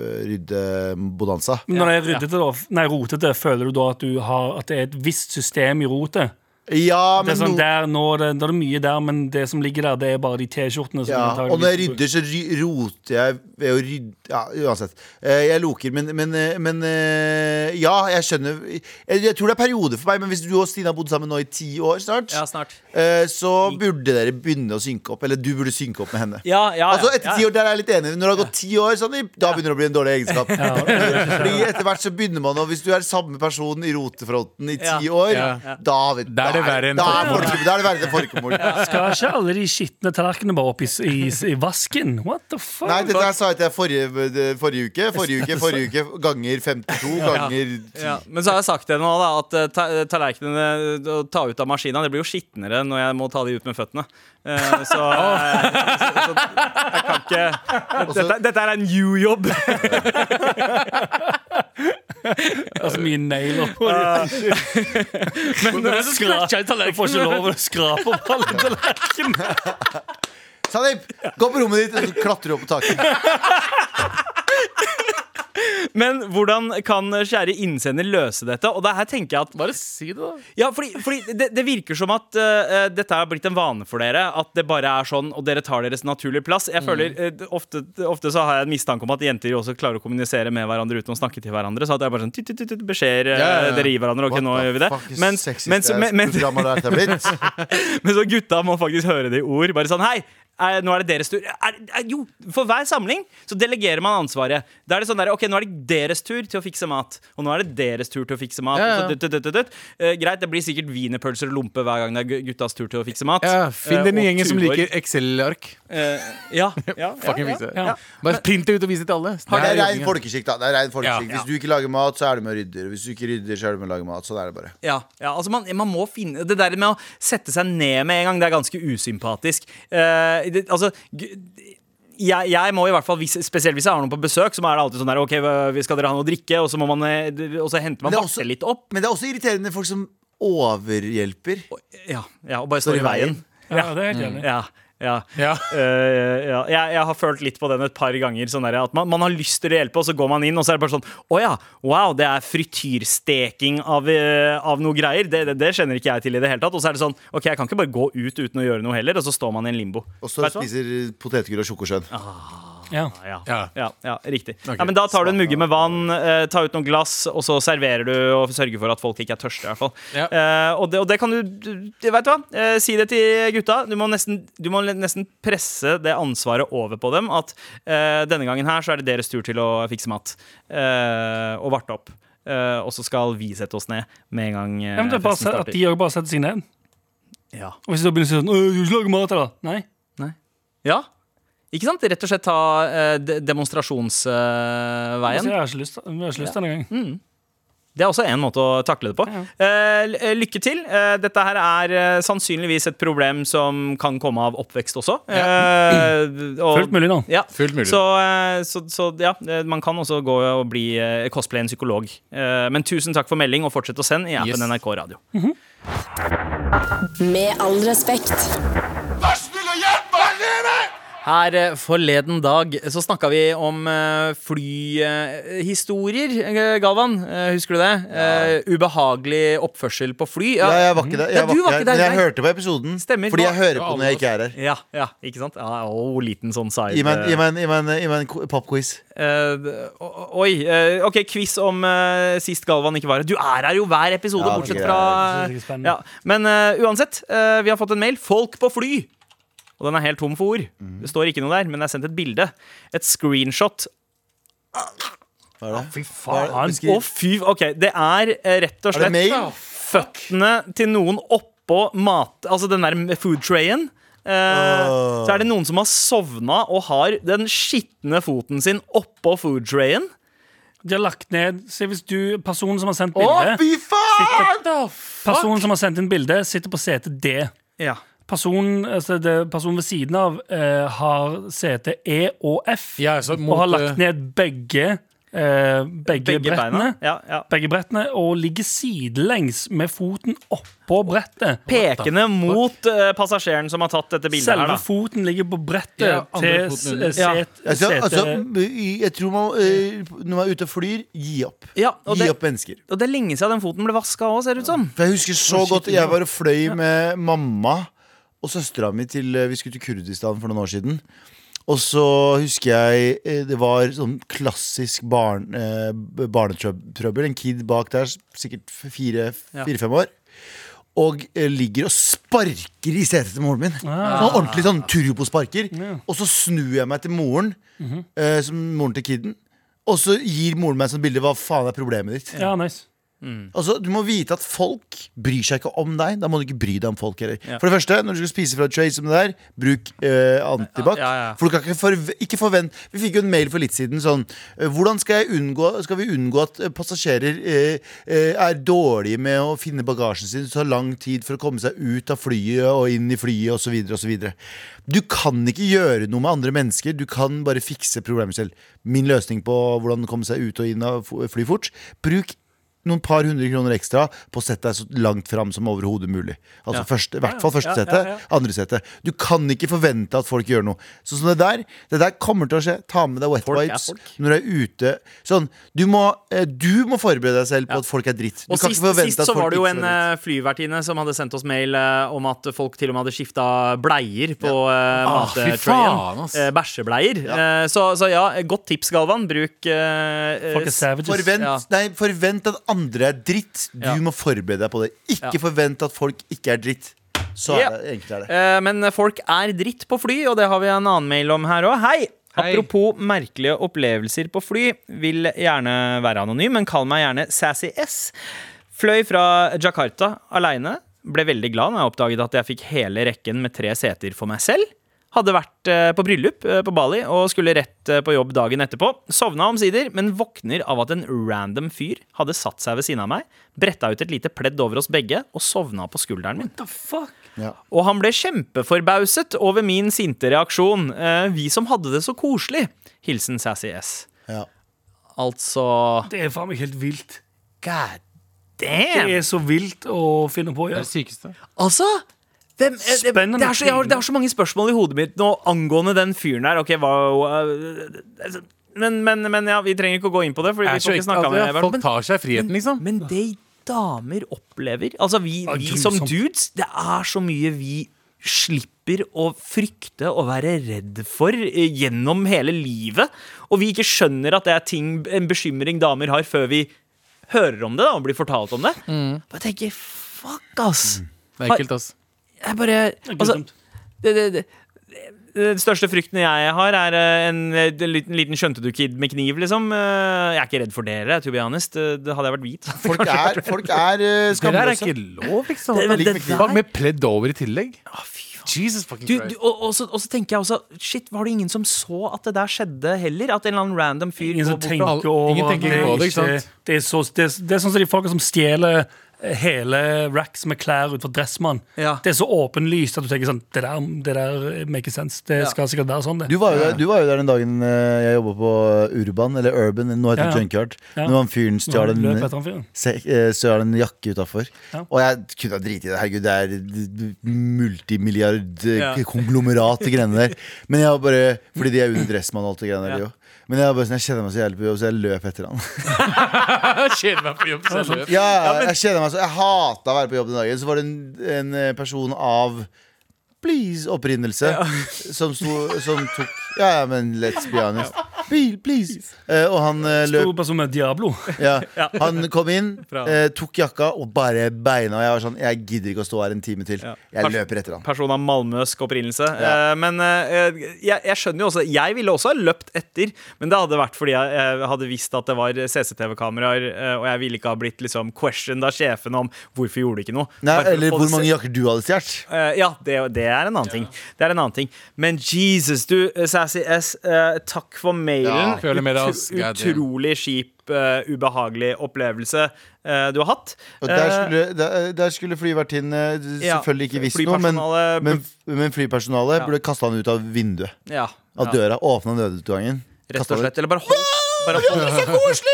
Rydde Ryddebonanza. Men Når det er ryddete, da, nei, rotete, føler du da at, du har, at det er et visst system i rotet? Ja, Det er sånn, no, der, nå, er det, da er mye der, men det som ligger der, det er bare de T-skjortene. ja, og når jeg rydder, så ry, roter jeg ved å rydde Ja, uansett. Eh, Jeg loker, men, men, eh, men eh, Ja, jeg skjønner jeg, jeg tror det er perioder for meg, men hvis du og Stine har bodd sammen nå i ti år snart, Ja, snart. eh, så burde dere begynne å synke opp. Eller du burde synke opp med henne. Ja, ja, Altså Etter ja. ti år der er jeg litt enig. Når det har gått ti år, sånn, da begynner det å bli en dårlig egenskap. Fordi etter hvert så begynner man å Hvis du er samme person i rotefronten i ti Ja. år, Ja. da, vet, er det verre enn da, er folkemord. da er det verre enn folkemord. Skal ikke alle de skitne tallerkenene bare opp i, i, i vasken? What the fuck? Nei, dette der sa jeg til deg forrige, det- forrige uke. Forrige uke, forrige uke ganger 52 ganger 10. Ja, men så har jeg sagt det nå, da, at eh, ta tallerkenene å ta ut av maskina Det blir jo skitnere når jeg må ta de ut med føttene. Eh, så, eh, så, så jeg kan ikke dette, dette er en new jobb. Altså mye negler på dem. Men er det scratcher i Du får ikke lov å skrape opp alle tallerkenene. Sandeep, gå på rommet ditt og så klatrer du opp på taket. Men hvordan kan kjære innsender løse dette? Og det her tenker jeg at Bare si det, da. Ja, fordi, fordi det, det virker som at uh, dette har blitt en vane for dere. At det bare er sånn, og dere tar deres naturlige plass. Jeg føler uh, ofte, ofte så har jeg en mistanke om at jenter også klarer å kommunisere med hverandre uten å snakke til hverandre. Så at det er bare sånn titt, beskjeder Uh, dere gir hverandre. Ok, nå gjør vi det. Men, men, men, men så gutta må faktisk høre det i ord. Bare sånn Hei, eh, nå er det deres tur. Er, er, jo, for hver samling så delegerer man ansvaret. Da er det sånn der, Ok, nå er det deres tur til å fikse mat. Og nå er det deres tur til å fikse mat. Ja, ja. Så, dut, dut, dut, dutt. Eh, greit, det blir sikkert wienerpølser og lompe hver gang det er guttas tur til å fikse mat. Ja, Finn Eh, den uh, gjengen som liker Excel-ark. Uh, ja, ja, Fucking ja, ja. Bare print det ut og vis det til alle. Det er rein folkeskikk, da. Det er rein folkeskikk. Ja. Hvis du ikke lager mat, så er du med og rydder. Hvis du ikke rydder, så er du med å lage mat. Sånn er det bare. Ja, ja altså man, man må finne Det der med å sette seg ned med en gang, det er ganske usympatisk. Eh, det, altså jeg, jeg må i hvert fall, hvis, Spesielt hvis jeg har noen på besøk, så er det alltid sånn der OK, vi skal dere ha noe å drikke? Og så, må man, eh, og så henter man også- litt opp. Men det er også irriterende folk som overhjelper. Ja, ja, og bare står i veien. Ja, det er helt enig. Ja, ja. Ja. Uh, ja. Jeg, jeg har følt litt på den et par ganger. Sånn der, at man, man har lyst til å hjelpe, og så går man inn, og så er det bare sånn Å ja, wow, det er frityrsteking av, uh, av noe greier. Det, det, det kjenner ikke jeg til i det hele tatt. Og så er det sånn OK, jeg kan ikke bare gå ut uten å gjøre noe heller, og så står man i en limbo. Og så spiser potetgull og sjokosjøen. Ja. Ja, Ja. ja, ja, riktig. Okay. Ja, men da tar du en mugge med vann, eh, tar ut noen glass, og så serverer du og sørger for at folk ikke er tørste. i hvert fall Ja. Eh, og, det, og det kan du, du Vet du hva? Eh, si det til gutta. Du må, nesten, du må nesten presse det ansvaret over på dem. At eh, denne gangen her så er det deres tur til å fikse mat eh, og varte opp. Eh, og så skal vi sette oss ned med en gang eh, Ja, men det er bare festen at de også bare setter seg ned. Ja. Og hvis du da begynner å si sånn Du skal lage mat, eller? Nei. ja. Ikke sant? Rett og slett ta eh, demonstrasjonsveien. Eh, jeg har ikke lyst, jeg har ikke lyst til det. Det er også en måte å takle det på. Ja. l- eh, lykke til. Eh, dette her er eh, sannsynligvis et problem som kan komme av oppvekst også. Ja. og- Fullt mulig nå. Ja. Fullt mulig. Så, eh, så, så ja, eh, man kan også gå og bli eh, cosplay en psykolog. Eh, men tusen takk for melding, og fortsett å sende i appen Yes. NRK Radio. Med all respekt. Vær snill og hjelp meg! Her eh, forleden dag så snakka vi om uh, flyhistorier, eh, Galvan. Eh, husker du det? Eh, ubehagelig oppførsel på fly. Ja, jeg var ikke der. Jeg ja, var ikke der, Men jeg hørte på episoden. Stemmer. Fordi jeg hører på når jeg ikke er her. Ja, ja, ikke sant? Ja, å, liten sånn side Gi meg en- popquiz. Uh, oi. Uh, OK, quiz om uh, sist Galvan ikke var her. Du er her jo hver episode, Ja, bortsett fra ja. Men eh, uansett, eh, vi har fått en mail. 'Folk på fly'. Og den er helt tom for ord. Mhm. Det står ikke noe der, men det er sendt et bilde. Et screenshot. Hva er det? Fy faen. Å, fy OK, det er eh, rett og Er det slett føttene til noen oppå mat... Altså den der food trayen. Eh. Så er det noen som har sovna og har den skitne foten sin oppå food trayen. De har lagt ned Se hvis du, Personen som har sendt Å, bildet fy faen! Personen som har sendt inn bildet, sitter på sete D. Ja. Personen, altså det, personen ved siden av eh, har sete E og F. ja, er mot, og har eh, lagt ned begge, eh, begge, Begge brettene. Ja, ja. Begge brettene Og ligger sidelengs med foten oppå brettet. Pekende mot eh, passasjeren som har tatt dette bildet Selve her, da. foten ligger på brettet Ja, til setet. Ja. Altså, altså, jeg tror man, eh, når man er ute og flyr, gi opp. Ja, og Gi det, opp mennesker. og det er lenge siden den foten ble vaska òg, ser det ut som. For jeg husker så godt Jeg var og fløy med mamma og søstera mi til Vi skulle til Kurdistan for noen år siden. Og så husker jeg eh, det var sånn klassisk barn, eh, barnetrøbbel. En kid bak der, sikkert Ja. fire-fem år. Og eh, ligger og sparker i setet til moren min. Sånn ordentlig sånn turbosparker. Og så snur jeg meg til moren, eh, som moren til kiden. Og så gir moren meg et sånt bilde. Hva faen er problemet ditt? Ja, nice. Altså, Du må vite at folk bryr seg ikke om deg. Da må du ikke bry deg om folk heller. Ja. For det første, når du skal spise fra tray som det der, bruk eh, antibac. Ja, ja. For du kan ikke, forve ikke forvente Vi fikk jo en mail for litt siden sånn eh, Hvordan skal, unngå, skal vi unngå at eh, passasjerer eh, eh, er dårlige med å finne bagasjen sin? Det tar lang tid for å komme seg ut av flyet og inn i flyet osv. osv. Du kan ikke gjøre noe med andre mennesker. Du kan bare fikse problemet selv. Min løsning på hvordan komme seg ut og inn av fly fort Bruk noen par hundre kroner ekstra på å sette deg så langt fram som overhodet mulig. Altså Ja. første, I hvert fall første Ja, ja, sete, ja. andre sete. Du kan ikke forvente at folk gjør noe. Sånn som det der, det der kommer til å skje. Ta med deg wet Folk wipes når du er ute. Sånn, du må, eh, du må forberede deg selv på at folk er dritt. Du Og kan sist, ikke forvente sist at så folk var det jo en eh, flyvertinne som hadde sendt oss mail eh, om at folk til og med hadde skifta bleier på uh, Ah, mattrayen. Eh, Bæsjebleier. Eh, så, så ja, godt tips, Galvan. Bruk Folk savages. Forvent, Ja. nei, forvent at andre er dritt. Du Ja. må forberede deg på det. Ikke Ja. forvent at folk ikke er dritt. Så Ja. er det, enkelt er det. Eh, Men folk er dritt på fly, og det har vi en annen mail om her òg. Hei! Hei. Apropos merkelige opplevelser på fly. Vil gjerne være anonym, men kall meg gjerne Sassy S. Fløy fra Jakarta aleine. Ble veldig glad når jeg oppdaget at jeg fikk hele rekken med tre seter for meg selv. Hadde vært eh, på bryllup eh, på Bali og skulle rett eh, på jobb dagen etterpå. Sovna omsider, men våkner av at en random fyr hadde satt seg ved siden av meg, bretta ut et lite pledd over oss begge og sovna på skulderen min. What The fuck? Ja. Og han ble kjempeforbauset over min sinte reaksjon. Eh, vi som hadde det så koselig. Hilsen Sassy S. Ja. Altså Det er faen meg helt vilt. God damn! Det er så vilt å finne på å Det er gjøre. det sykeste. Altså eh, det, Spennende det, er så, har, det er så mange spørsmål i hodet mitt nå angående den fyren der. Okay, hva eh, men, men, men ja, vi trenger ikke å gå inn på det. Fordi vi får ikke snakke altså, med Folk tar seg friheten, liksom. men det damer opplever Altså, vi, vi som dudes, det er så mye vi slipper å frykte og være redd for eh, gjennom hele livet. Og vi ikke skjønner at det er ting, en bekymring damer har, før vi hører om det da, og blir fortalt om det. Og jeg tenker fuck, ass. Det er ekkelt, ass. Jeg bare Det altså, det, det, det, den største frykten jeg har, er eh, en, en liten, liten skjønte-du-kid med kniv, liksom. Eh, Jeg er ikke redd for dere, to be honest. Eh, Det hadde jeg vært hvit. Folk er, folk er skamløse. Det der er ikke lov, liksom. Det- det, det der- Med pledd over i tillegg. Faen. Jesus fucking Du, du, og, og, så, og så tenker jeg også Shit, var det ingen som så at det der skjedde heller? At en eller annen random fyr Ingen som tenker over på det, ikke sant? Det er, så, det, det er sånn som de folka som stjeler hele racks med klær utenfor Dressmann. Ja. Det er så åpenlyst at du tenker sånn Det der, det der make sense. Det Ja. skal sikkert være sånn, det. Du var, jo der, du var jo der den dagen eh, jeg jobba på Urban, eller Urban, nå heter det Ja, ja. Junkyard. Ja. Når han fyren stjal en, eh, en jakke utafor. Ja. Og jeg kunne ha driti i det. Herregud, det er multimilliard-konglomerat, de greiene der. Men jeg var bare Fordi de er under Dressmann og alt det greiene der, Ja. jo. Men jeg, var bare, sånn, jeg kjeder meg så jævlig på jobb, så jeg løp etter han. Kjeder meg på jobb. så jeg løp. Ja, jeg kjeder meg så Jeg hata å være på jobb den dagen. Så var det en, en eh, person av Please opprinnelse som, sto, som tok Ja, ja, men let's be honest. Please, please. Eh, og han eh, løp Stor person med Diablo. ja. Han kom inn, eh, tok jakka og bare beina. Og jeg var sånn Jeg gidder ikke å stå her en time til. Ja. Jeg løper etter han. person av malmøsk opprinnelse. Ja. Eh, men eh, jeg, jeg skjønner jo også Jeg ville også ha løpt etter, men det hadde vært fordi jeg, jeg hadde visst at det var CCTV-kameraer, eh, og jeg ville ikke ha blitt liksom questioned av sjefen om hvorfor gjorde du ikke noe. Nei, Bare for å eller få hvor det mange jakker du hadde stjålet. Eh, ja, det, det er en annen ting. Det er en annen ting. Men Jesus, du, eh, Sassy S, uh, takk for mailen. Ja, føler med deg, ass. Utro- utrolig kjip, uh, ubehagelig opplevelse uh, du har hatt. Der Eh, skulle, der, der skulle selvfølgelig ikke visst noe, men, men, men flypersonalet Ja. burde kasta han ut av vinduet. ja, Av døra. Åpna nødutgangen. rett og slett. Eller bare holdt, bare holdt,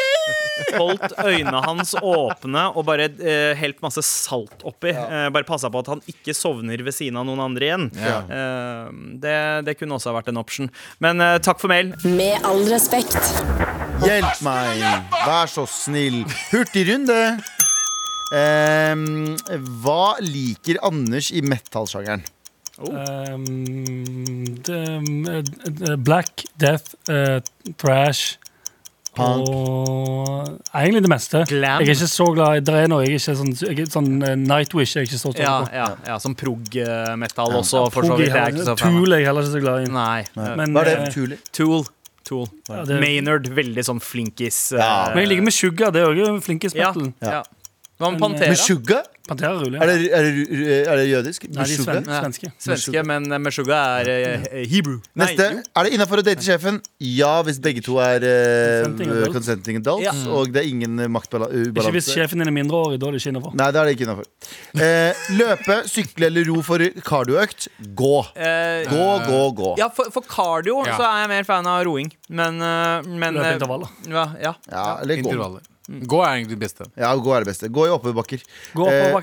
holdt øynene hans åpne og bare eh, helt masse salt oppi. Eh, bare passa på at han ikke sovner ved siden av noen andre igjen. Ja. Eh, det, det kunne også ha vært en option. Men eh, takk for mail. Med all respekt. Hjelp meg! Vær så snill. Hurtigrunde. Um, hva liker Anders i metal-sjangeren? Um, eh, black, death, uh, thrash Punk. og Egentlig det meste. Glam. Jeg er ikke så glad i Det er noe jeg er ikke sånn, jeg er sånn uh, Nightwish jeg er ikke så Ja, ja, ja Som prog-metal også, for så vidt. Jeg er ikke så fan. Tool er jeg heller ikke så glad i. Nei. Men, Hva er det Tool? Tool. Tool. ja, det, Maynard, veldig sånn flinkis. Ja. Uh... men jeg liker med Sugar. Det er òg flinkest ja, ja. Hva med eh, Pantera? Med? Pantera ruller. Er det, er det, er det jødisk? Nei, de er sven Ja. svenske. Svenske, men Meshuga er uh, hebrew. Neste. Er det innafor å date sjefen? Ja, hvis begge to er uh, Consenting adults. Ja. og det er ingen Ikke hvis sjefen din er mindreårig. Da er det ikke innafor. Nei, det er det ikke innafor. Uh, løpe, sykle eller ro for kardioøkt? Gå. Eh, Gå, gå, gå. ja, for, for cardio Ja. så er jeg mer fan av roing. Men, eh, men Løpe eh, intervaller. Ja, ja. Ja, eller gå. Intervaller. Gå er egentlig det beste. Ja, gå er det beste. Gå i oppoverbakker. Gå Eh, oppover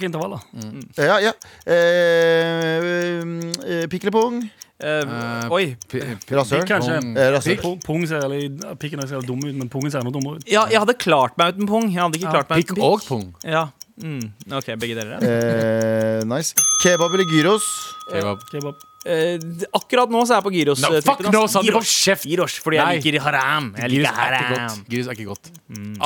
da Ja, ja. Eh, eh, Pikk eller pung? Eh, Eh, oi. P- p- Pikk, Rasshøl? kanskje. Pung. Eh, rasshøl. Pung, pung ser eller, Pikken ser dum ut, men pungen ser noe dummere ut. Ja, jeg hadde klart meg uten pung. Jeg hadde ikke Ja, klart meg Pikk uten og pung. Ja. Mm. OK, begge deler. ja. Eh, nice. Kebab eller gyros? Kebab. Kebab. Eh, akkurat nå så er jeg på gyros. No, eh, fuck no. Sander, hold kjeft. Gyros, fordi jeg liker haram. Jeg Gyros haram. er ikke godt. Gyros er ikke godt.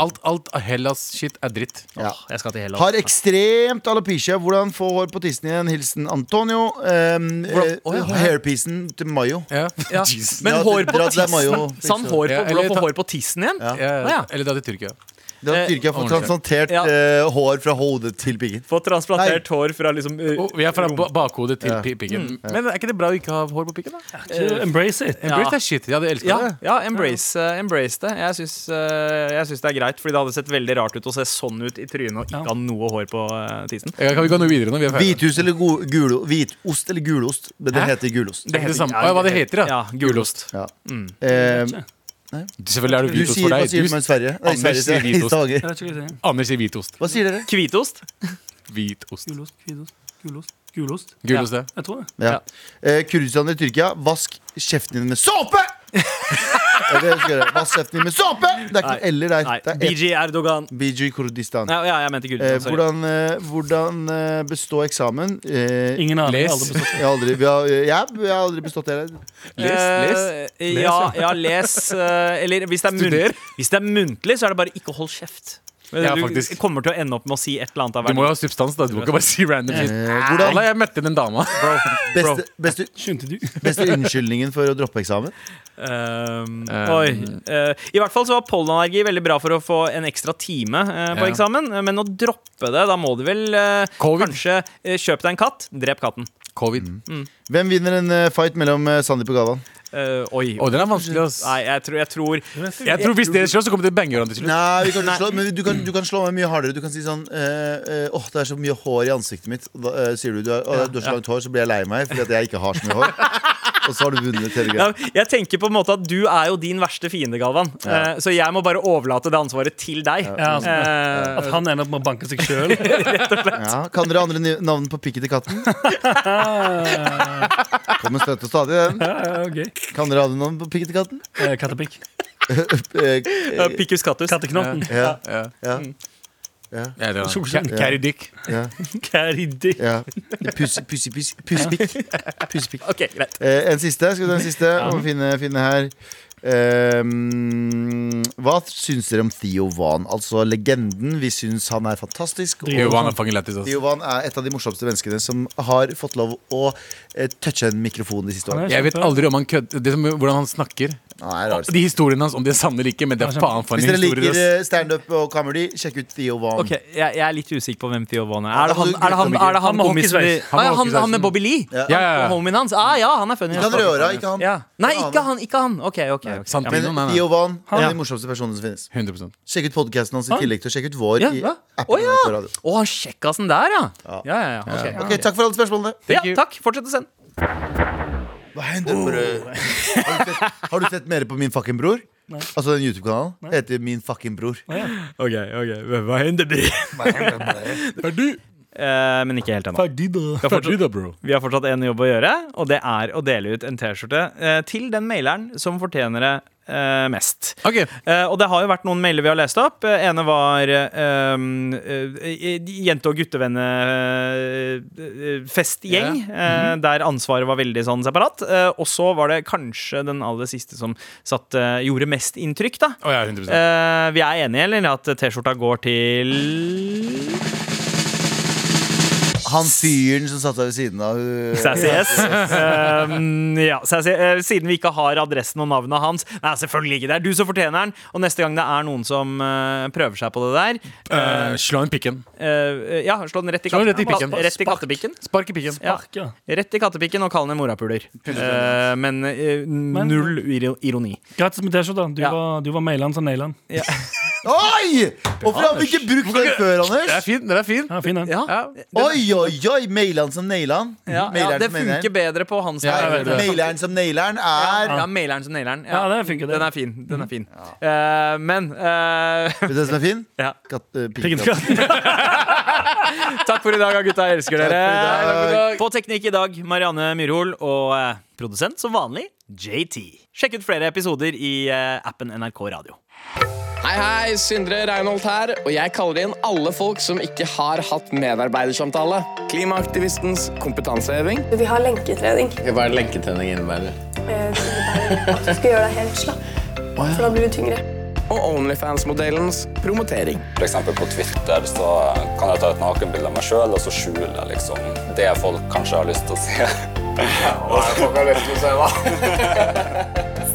Alt, alt av Hellas-shit er dritt. Ja. Åh, jeg skal til Hellas. Har ekstremt alopecia. Hvordan få hår på tissen igjen? Hilsen Antonio. Um, Å, ja. hairpiecen til Mayo. Ja. Ja. Men hår på tissen? Sann hår på, Ja, hvordan eller ta- hår på tissen igjen? Ja. Ja, ja. Eller da til Tyrkia. Det har Eh, Tyrkia fått transplantert Ja. eh, hår fra hodet til piggen. Få transplantert hår fra liksom uh, Oh, vi er fra ba- bakhodet til Ja. pi- pikken. Men er ikke det bra å ikke ha hår på piggen? da? Uh, Embrace it. Ja. Embrace that shit. Ja, det elsker Ja, det. ja embrace, uh, embrace det. Jeg syns, jeg syns det er greit, Fordi det hadde sett veldig rart ut å se sånn ut i trynet og ikke Ja. ha noe hår på uh, tissen. Ja, Kan vi gå noe videre nå? Vi er. Hvithus eller gulo, hvitost eller gulost? Men Det Hæ? heter gulost. Det heter det samme. Ja, hva det heter, ja. Ja, gulost. Ja. Mm. Selvfølgelig er det hvitost for for hva deg. sier Du, med Sverige? Nei, Anders Sverige sier sier hvitost. Stavanger. Jeg vet ikke hva jeg sier. Anders sier hvitost. Hva sier dere? Hvitost. Hvitost. Gulost, gulost, gulost. gulost. Gulost, det. Jeg tror det. Ja. Eh, Kurdistan i Tyrkia? Vask kjeften din med såpe! Det skal jeg med såpe! Det er ikke noe eller der. Nei, Det er BG Erdogan. BG Kurdistan. Ja, ja, jeg mente Eh, sorry. hvordan eh, hvordan eh, bestå eksamen? Eh, Ingen aner. Les. Aldri bestått. jeg, har aldri, vi har, jeg, jeg har aldri bestått det. Les, les. Eh, ja, ja, les. eh, eller hvis det, er Studer. hvis det er muntlig, så er det bare ikke hold kjeft. Ja, du faktisk. kommer til å ende opp med å si et eller annet av Du må jo ha substans, da. Du må ikke bare si random shit. Eh, hvordan har jeg møtte den dama. beste, beste, Skjønte du? beste unnskyldningen for å droppe eksamen? Um, Um, oi. Uh, I hvert fall så var pollenallergi veldig bra for å få en ekstra time uh, på Ja. eksamen. Men å droppe det, da må du vel uh, kanskje kjøpe deg en katt. Drep katten. Covid. Hvem vinner en eh, fight mellom eh, Sandeep og Galvan? Eh, oi. Å, den er vanskelig, ass. Nei, jeg tror, jeg tror Jeg tror Hvis dere slår, så kommer dere til å bange hverandre til slutt. Nei, vi kan ikke slå, men du kan, du kan slå meg mye hardere. Du kan si sånn eh, eh, Åh, det er så mye hår i ansiktet mitt. Og Da, eh, sier du du har, «Å, du har så langt hår, så blir jeg lei meg fordi at jeg ikke har så mye hår. Og så har du vunnet hele ja. Jeg tenker på en måte at du er jo din verste fiende, Galvan. Eh, så jeg må bare overlate det ansvaret til deg. Ja, altså, uh, At han ender opp med å banke seg sjøl. Ja, kan dere andre navn på pikken til katten? Kommer støtt og stadig, den. okay. Kan dere andre navn på pikken til katten? Eh, Kattepikk. Pikkus kattus. Katteknotten. Ja, Ja. Ja, Ja, det er Carry Dick. ja, ja. Pussepikk. Pussepikk. Ok, greit. Eh, en siste. Skal vi ta en siste? Må finne, finne her. Ehm, hva syns dere om Theo Van? Altså legenden. Vi syns han er fantastisk. Er Og fucking lættis, ass. Theo Van er et av de morsomste menneskene som har fått lov å eh, touche en mikrofon de siste Han årene. er Jeg vet aldri om han kødder det som, Hvordan han snakker. Han er. De historiene hans, om de er sanne eller ikke, men det er faen for Hvis en dere historie. liker ass. eh, standup og comedy, sjekk ut Theo Vaughn. Ok, jeg, jeg er litt usikker på hvem Theo Vaughn er. Er det han, du er det han, er det han Han med kompisen hockeysveis. din- Ah, ja, han, han med Bobby Lee? Ja. Ja, ja, ja. Homien hans? Ah, ja, han er funny. Ikke han røra, ikke han. Ja. Nei, ikke han. Ikke han. Ok, ok. ok. Sant, Men Nei, nei, nei. Theo Van er en av de morsomste personene som finnes. 100 Sjekk ut podkasten hans i tillegg til å sjekke ut vår Ja, i hva? appen. Å, ja. NRK Radio. Å, han kjekkasen der, ja. Ja. Ja, ja, ja. ok. Ok, Takk for alle spørsmålene. Ja, takk. Fortsett å sende. Hva hender bror? Har du sett, har du sett mer på Min fucking bror? Altså den YouTube-kanalen heter Min fucking bror. Ok, ok. Hva hender, bror? Eh, men ikke helt ennå. Vi Vi har fortsatt en jobb å gjøre, og det er å dele ut en T-skjorte eh, til den maileren som fortjener det eh, mest. Okay. Eh, og det har jo vært noen mailer vi har lest opp. Eh, ene var eh, eh, jente- og guttevennefestgjeng, eh, der ansvaret var veldig sånn separat. Og så var det kanskje den aller siste som satt, gjorde mest inntrykk, da. Oh, ja, 100 vi er enige, eller? At T-skjorta går til Han fyren som satt der ved siden av uh, Sassy S. Um, ja, Sassy, uh, siden vi ikke har adressen og navnet hans Nei, selvfølgelig ikke. Det er du som fortjener den. Og neste gang det er noen som uh, prøver seg på det der uh, Slå inn pikken. eh, Ja, slå den rett i, Slå rett i pikken. Rett i kattepikken. Spark i pikken. Ja, Ja. rett i kattepikken og kall den en morapuler. Eh, men eh, null iro- ironi. Gratis med T-skjorta. Du, Ja. var- du var mailand som nailand. Ja. Oi! Hvorfor har vi ikke brukt den før, Den er Anders? fin. Den er fin. Ja, fin den. Ja, Ja. Oi, oi, oi! Maileren som naileren. ja, ja det funker bedre på hans Ja. Maileren som naileren er Ja, maileren som naileren. Ja, det funker, det. Den er fin. Den er fin. Uh, men uh, Vet du hva som er fin? ja. Katt, uh, Takk for i dag, gutta. Jeg elsker dere. På teknikk i dag, Marianne Myrhol. Og uh, produsent som vanlig, JT. Sjekk ut flere episoder i appen NRK Radio. Hei, hei, Sindre Reinholdt her, og jeg kaller inn alle folk som ikke har hatt medarbeidersamtale. Klimaaktivistens kompetanseheving. Vi har lenketrening. Hva er lenketrening innebærer? Eh, Det innebærer at du skal gjøre deg helt slapp. For da blir du tyngre. Og Onlyfans-modellens promotering. For eksempel på Twitter så kan jeg ta et nakenbilde av meg sjøl, og så skjule liksom det folk kanskje har lyst til å se. Hva er det folk har lyst til å se, da?